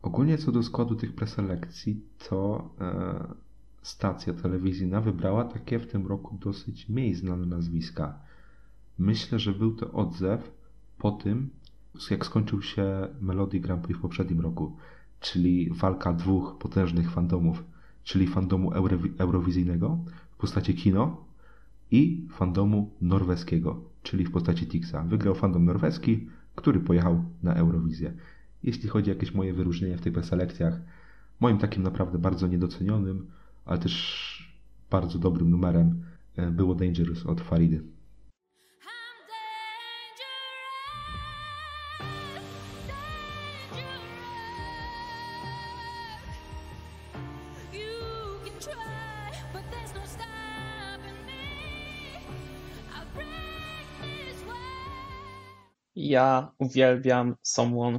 Ogólnie co do składu tych preselekcji, to e, stacja telewizyjna wybrała takie w tym roku dosyć mniej znane nazwiska. Myślę, że był to odzew po tym, jak skończył się Melody Grand Prix w poprzednim roku, czyli walka dwóch potężnych fandomów, czyli fandomu eurowi- eurowizyjnego w postaci kino i fandomu norweskiego, czyli w postaci Tixa. Wygrał fandom norweski, który pojechał na Eurowizję. Jeśli chodzi o jakieś moje wyróżnienia w tych preselekcjach, moim takim naprawdę bardzo niedocenionym, ale też bardzo dobrym numerem e, było Dangerous od Faridy. Ja uwielbiam Someone.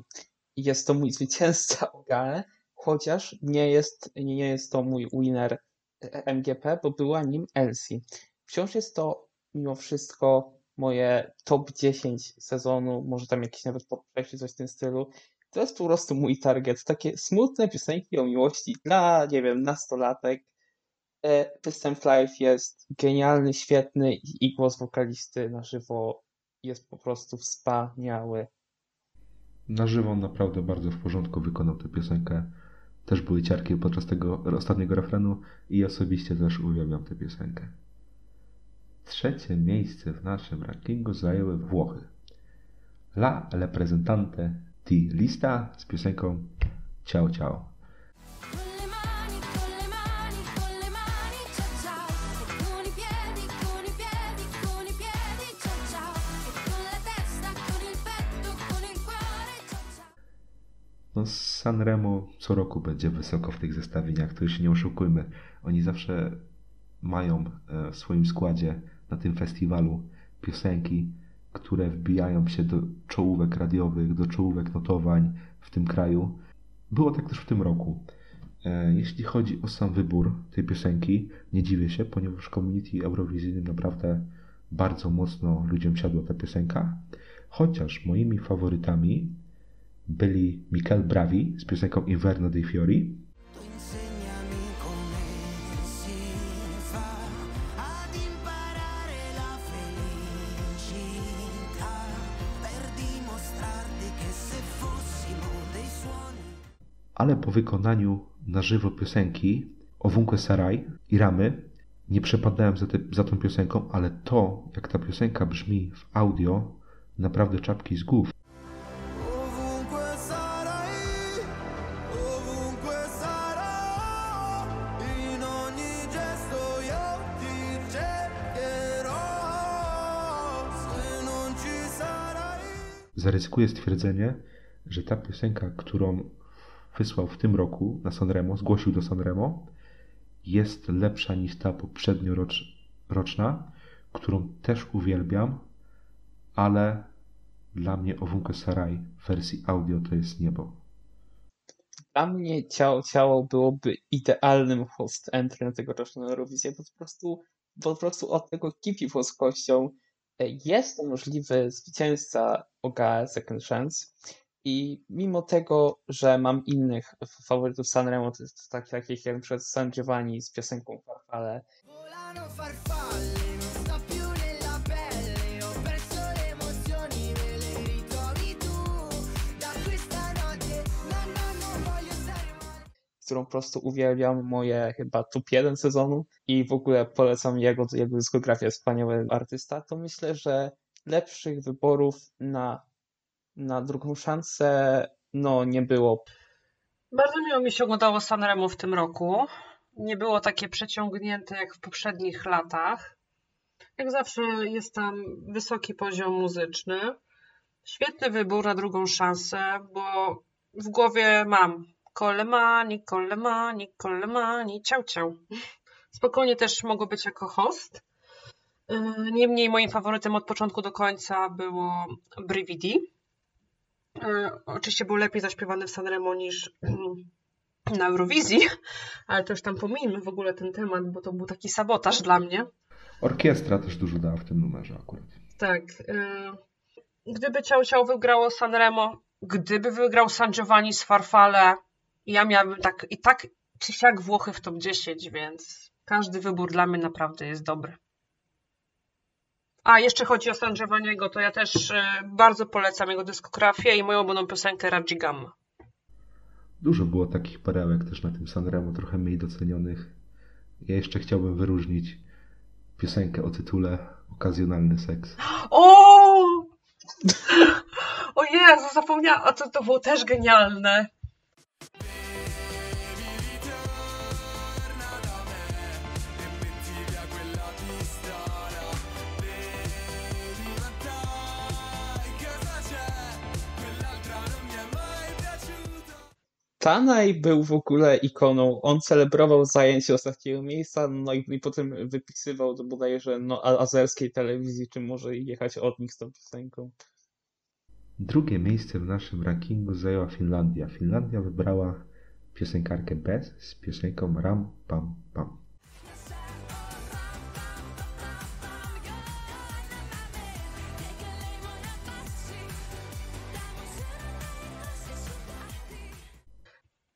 Jest to mój zwycięzca Ogale, chociaż nie jest, nie jest to mój winner e, MGP, bo była nim Elsie. Wciąż jest to mimo wszystko moje top 10 sezonu, może tam jakieś nawet top 6 czy coś w tym stylu. To jest po prostu mój target. Takie smutne piosenki o miłości dla, nie wiem, nastolatek. E, Występ live jest genialny, świetny i i głos wokalisty na żywo jest po prostu wspaniały. Na żywo on naprawdę bardzo w porządku wykonał tę piosenkę. Też były ciarki podczas tego ostatniego refrenu i osobiście też uwielbiam tę piosenkę. Trzecie miejsce w naszym rankingu zajęły Włochy. La Representante di Lista z piosenką Ciao Ciao. No, Sanremo co roku będzie wysoko w tych zestawieniach, już się nie oszukujmy. Oni zawsze mają e, w swoim składzie na tym festiwalu piosenki, które wbijają się do czołówek radiowych, do czołówek notowań w tym kraju. Było tak też w tym roku. E, Jeśli chodzi o sam wybór tej piosenki, nie dziwię się, ponieważ community eurowizyjnym naprawdę bardzo mocno ludziom siadła ta piosenka. Chociaż moimi faworytami byli Michael Bravi z piosenką Inverno dei Fiori ale po wykonaniu na żywo piosenki Owunque Sarai i Ramy nie przepadałem za, te, za tą piosenką, ale to, jak ta piosenka brzmi w audio, naprawdę czapki z głów. Zaryzykuję stwierdzenie, że ta piosenka, którą wysłał w tym roku na Sanremo, zgłosił do Sanremo, jest lepsza niż ta poprzednioroczna, którą też uwielbiam, ale dla mnie Owunque Sarai w wersji audio to jest niebo. Dla mnie ciało, ciało byłoby idealnym host entry na tegoroczną Eurowizję, po prostu, po prostu od tego kipi włoskością. Jest to możliwy zwycięzca OGA Second Chance i mimo tego, że mam innych faworytów Sanremo, tak, takich jak np. San Giovanni z piosenką Farfale, volano farfalle którą po prostu uwielbiam, moje chyba top 1 sezonu i w ogóle polecam jego, jego dyskografię, wspaniały artysta, to myślę, że lepszych wyborów na, na drugą szansę no nie było. Bardzo miło mi się oglądało Sanremo w tym roku. Nie było takie przeciągnięte jak w poprzednich latach. Jak zawsze jest tam wysoki poziom muzyczny. Świetny wybór na drugą szansę, bo w głowie mam Kolemani, Kolemani, Kolemani, ciał, ciał. Spokojnie też mogło być jako host. Yy, Niemniej moim faworytem od początku do końca było Brividi. E, Oczywiście był lepiej zaśpiewany w Sanremo niż na Eurowizji, ale to już tam pomijmy w ogóle ten temat, bo to był taki sabotaż dla mnie. Orkiestra też dużo dała w tym numerze akurat. Tak. e, Gdyby Ciao Ciao wygrało Sanremo, gdyby wygrał San Giovanni z Farfale, ja miałabym tak i tak czy siak Włochy w top 10, więc każdy wybór dla mnie naprawdę jest dobry. A jeszcze chodzi o San Giovanniego, to ja też e, bardzo polecam jego dyskografię i moją ulubioną piosenkę Raggi Gamma. Dużo było takich perełek też na tym Sanremo, trochę mniej docenionych. Ja jeszcze chciałbym wyróżnić piosenkę o tytule Okazjonalny seks. O! O Jezu, zapomniałam, a to, to było też genialne. Tanaj był w ogóle ikoną, on celebrował zajęcie ostatniego miejsca, no i, i potem wypisywał do bodajże no, azerskiej telewizji, czy może jechać od nich z tą piosenką. Drugie miejsce w naszym rankingu zajęła Finlandia. Finlandia wybrała piosenkarkę Bez z piosenką Ram Pam Pam.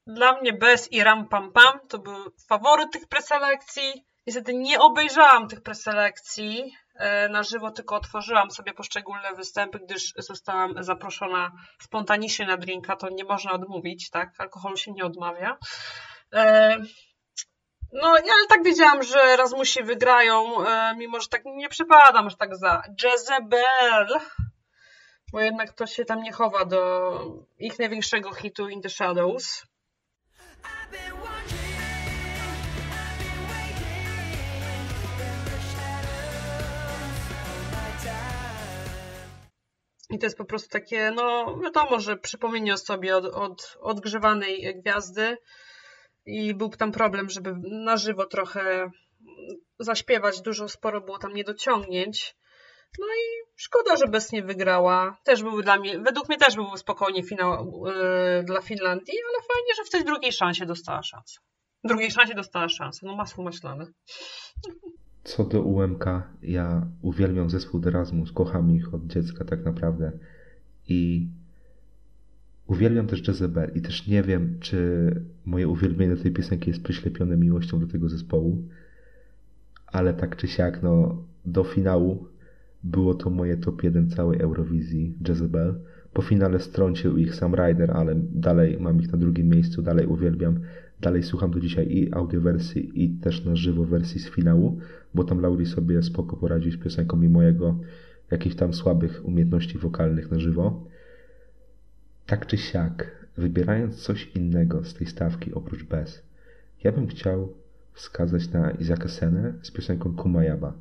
Dla mnie Bez i Ram Pam Pam to był faworyt tych preselekcji. Niestety nie obejrzałam tych preselekcji e, na żywo, tylko otworzyłam sobie poszczególne występy, gdyż zostałam zaproszona spontanicznie na drinka, to nie można odmówić, tak? Alkoholu się nie odmawia. E, No, ale tak wiedziałam, że Razmusi wygrają, e, mimo że tak nie przepadam aż tak za Jezebel, bo jednak to się tam nie chowa do ich największego hitu In the Shadows. I to jest po prostu takie, no wiadomo, że przypomnienie o sobie od, od odgrzewanej gwiazdy i był tam problem, żeby na żywo trochę zaśpiewać, dużo, sporo było tam niedociągnięć. No i szkoda, że bez nie wygrała. Też był dla mnie, według mnie też był spokojnie finał yy, dla Finlandii, ale fajnie, że w tej drugiej szansie dostała szansę. W drugiej szansie dostała szansę, no masło maślane. Co do UMK, ja uwielbiam zespół Erasmus, kocham ich od dziecka tak naprawdę i uwielbiam też Jezebel i też nie wiem, czy moje uwielbienie tej piosenki jest przyślepione miłością do tego zespołu, ale tak czy siak, no do finału było to moje top 1 całej Eurowizji Jezebel. Po finale strącił ich Sam Ryder, ale dalej mam ich na drugim miejscu, dalej uwielbiam. Dalej słucham do dzisiaj i audiowersji, i też na żywo wersji z finału, bo tam Lauri sobie spoko poradził z piosenką mimo jego jakichś tam słabych umiejętności wokalnych na żywo. Tak czy siak, wybierając coś innego z tej stawki oprócz Bez, ja bym chciał wskazać na Izaka Senę z piosenką Kumayaba.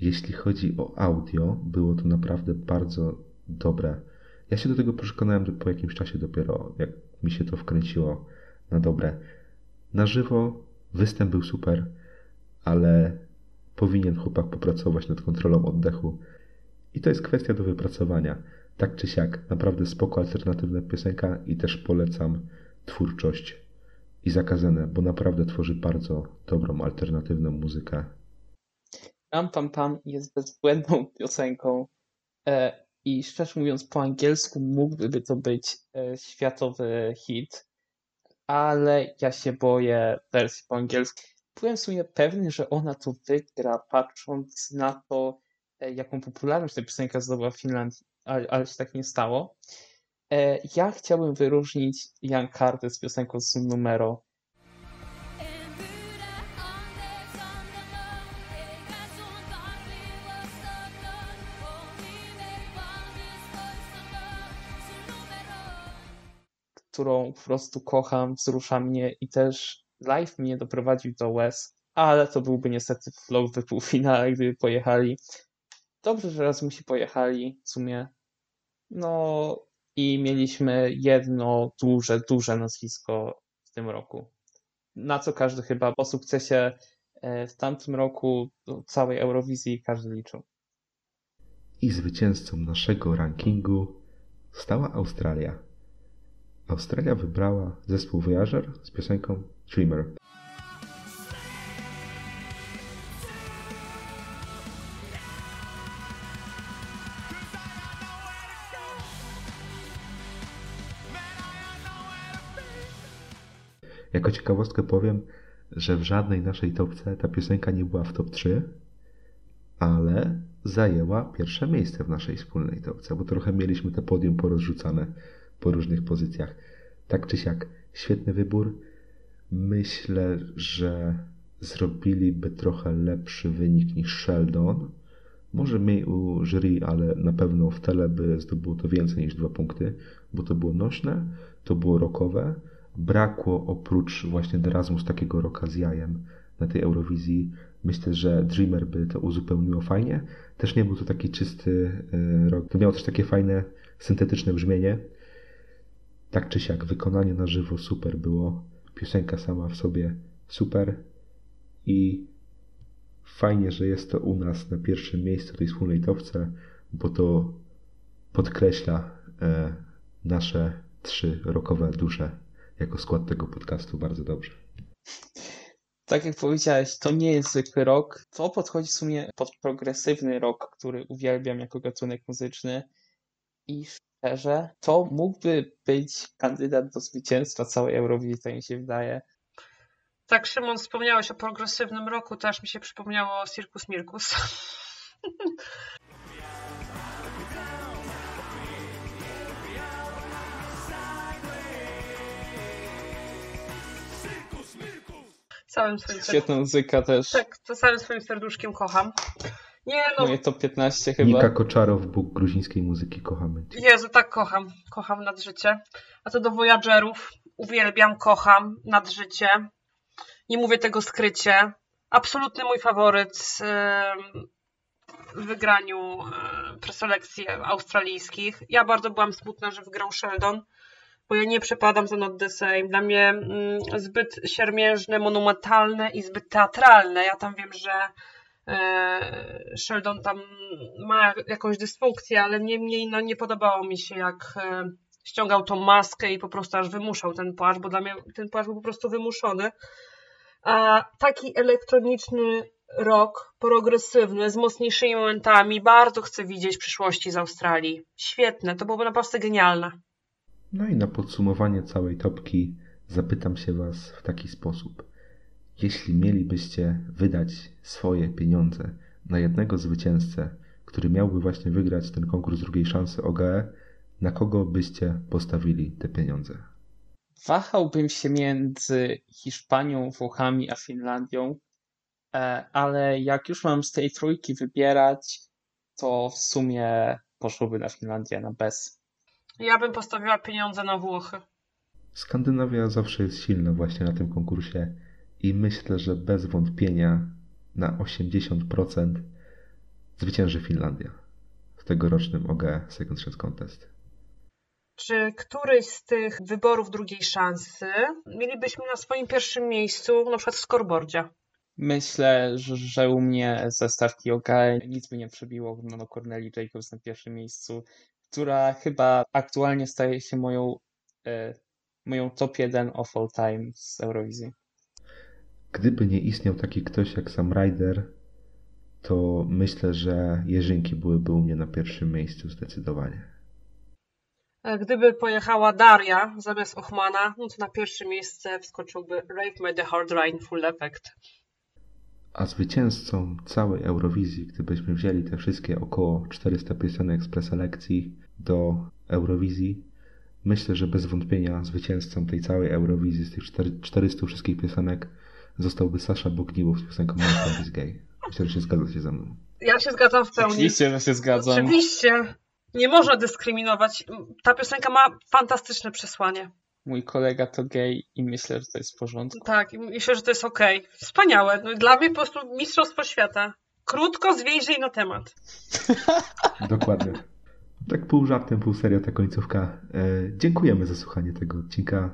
Jeśli chodzi o audio, było to naprawdę bardzo dobre. Ja się do tego przekonałem po jakimś czasie dopiero, jak mi się to wkręciło na dobre. Na żywo występ był super, ale powinien chłopak popracować nad kontrolą oddechu. I to jest kwestia do wypracowania. Tak czy siak, naprawdę spoko alternatywna piosenka i też polecam twórczość i zakazane, bo naprawdę tworzy bardzo dobrą alternatywną muzykę. Ram Pam Pam jest bezbłędną piosenką e, i szczerze mówiąc po angielsku mógłby to być e, światowy hit, ale ja się boję wersji po angielsku. Byłem w sumie pewny, że ona to wygra, patrząc na to, e, jaką popularność ta piosenka zdobyła w Finlandii, ale, ale się tak nie stało. E, ja chciałbym wyróżnić Jan Carter z piosenką Sun Numero. Którą po prostu kocham, wzrusza mnie i też live mnie doprowadził do łez, ale to byłby niestety flow w półfinale, gdyby pojechali. Dobrze, że raz musi pojechali w sumie. No i mieliśmy jedno duże, duże nazwisko w tym roku. Na co każdy chyba po sukcesie e, w tamtym roku całej Eurowizji każdy liczył. I zwycięzcą naszego rankingu stała Australia. Australia wybrała zespół Voyager z piosenką Dreamer. Jako ciekawostkę powiem, że w żadnej naszej topce ta piosenka nie była w top 3, ale zajęła pierwsze miejsce w naszej wspólnej topce, bo trochę mieliśmy te podium porozrzucane po różnych pozycjach. Tak czy siak, świetny wybór. Myślę, że zrobiliby trochę lepszy wynik niż Sheldon. Może mniej u jury, ale na pewno w tele by zdobyło to więcej niż dwa punkty, bo to było nośne, to było rockowe. Brakło oprócz właśnie Erasmus takiego rocka z jajem na tej Eurowizji. Myślę, że Dreamer by to uzupełniło fajnie. Też nie był to taki czysty e, rock. To miało też takie fajne, syntetyczne brzmienie. Tak czy siak, wykonanie na żywo super było. Piosenka sama w sobie super. I fajnie, że jest to u nas na pierwszym miejscu tej wspólnej topce, bo to podkreśla e, nasze trzy rokowe dusze jako skład tego podcastu bardzo dobrze. Tak jak powiedziałeś, to nie jest zwykły rock. To podchodzi w sumie pod progresywny rock, który uwielbiam jako gatunek muzyczny. I szczerze, to mógłby być kandydat do zwycięstwa całej Eurowizji, tak mi się wydaje. Tak, Szymon, wspomniałeś o progresywnym roku, też mi się przypomniało Circus Mirkus. Całym swoim. Świetna muzyka też. Tak, to całym swoim serduszkiem kocham. Nie no, Moje top 15 chyba. Nika Koczarow, Bóg gruzińskiej muzyki, kochamy cię. Jezu, tak kocham. Kocham nad życie. A co do Voyagerów, uwielbiam, kocham nad życie. Nie mówię tego skrycie. Absolutny mój faworyt w wygraniu preselekcji australijskich. Ja bardzo byłam smutna, że wygrał Sheldon, bo ja nie przepadam za Not the Same. Dla mnie mm, zbyt siermiężne, monumentalne i zbyt teatralne. Ja tam wiem, że Sheldon tam ma jakąś dysfunkcję, ale niemniej no, nie podobało mi się, jak e, ściągał tą maskę i po prostu aż wymuszał ten płaszcz, bo dla mnie ten płaszcz był po prostu wymuszony. A taki elektroniczny rock, progresywny, z mocniejszymi momentami, bardzo chcę widzieć przyszłości z Australii. Świetne, to byłoby naprawdę genialne. No i na podsumowanie całej topki zapytam się Was w taki sposób. Jeśli mielibyście wydać swoje pieniądze na jednego zwycięzcę, który miałby właśnie wygrać ten konkurs drugiej szansy OGE, na kogo byście postawili te pieniądze? Wahałbym się między Hiszpanią, Włochami a Finlandią, e, ale jak już mam z tej trójki wybierać, to w sumie poszłoby na Finlandię na bez. Ja bym postawiła pieniądze na Włochy. Skandynawia zawsze jest silna właśnie na tym konkursie i myślę, że bez wątpienia na 80% zwycięży Finlandia w tegorocznym OGE Second Chance Contest. Czy któryś z tych wyborów drugiej szansy mielibyśmy na swoim pierwszym miejscu, na przykład w scoreboardzie? Myślę, że, u mnie ze stawki OK nic by nie przebiło no, Corneli Jacobs na pierwszym miejscu, która chyba aktualnie staje się moją, e, moją top 1 of all time z Eurowizji. Gdyby nie istniał taki ktoś jak Sam Ryder, to myślę, że Jerzynki byłyby u mnie na pierwszym miejscu zdecydowanie. E, Gdyby pojechała Daria zamiast Ochmana, no to na pierwsze miejsce wskoczyłby Rave My The Hard Line Full Effect. A zwycięzcą całej Eurowizji, gdybyśmy wzięli te wszystkie około 400 piosenek z preselekcji do Eurowizji, myślę, że bez wątpienia zwycięzcą tej całej Eurowizji z tych 4 400 wszystkich piosenek zostałby Sasza Bogniłow z piosenką Friend is Gay. Myślę, że się zgadza się ze mną. Ja się zgadzam w pełni. Oczywiście, że się zgadzam. Oczywiście. Nie można dyskryminować. Ta piosenka ma fantastyczne przesłanie. Mój kolega to gej i myślę, że to jest w porządku. Tak, i myślę, że to jest okej. Wspaniałe. No, dla mnie po prostu mistrzostwo świata. Krótko, zwięźlej na temat. Dokładnie. Tak pół żartem, pół serio ta końcówka. E, dziękujemy za słuchanie tego odcinka.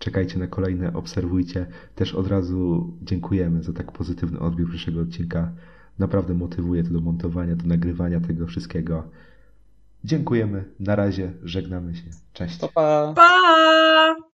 Czekajcie na kolejne, obserwujcie. Też od razu dziękujemy za tak pozytywny odbiór pierwszego odcinka. Naprawdę motywuje to do montowania, do nagrywania tego wszystkiego. Dziękujemy. Na razie żegnamy się. Cześć. To pa! Pa!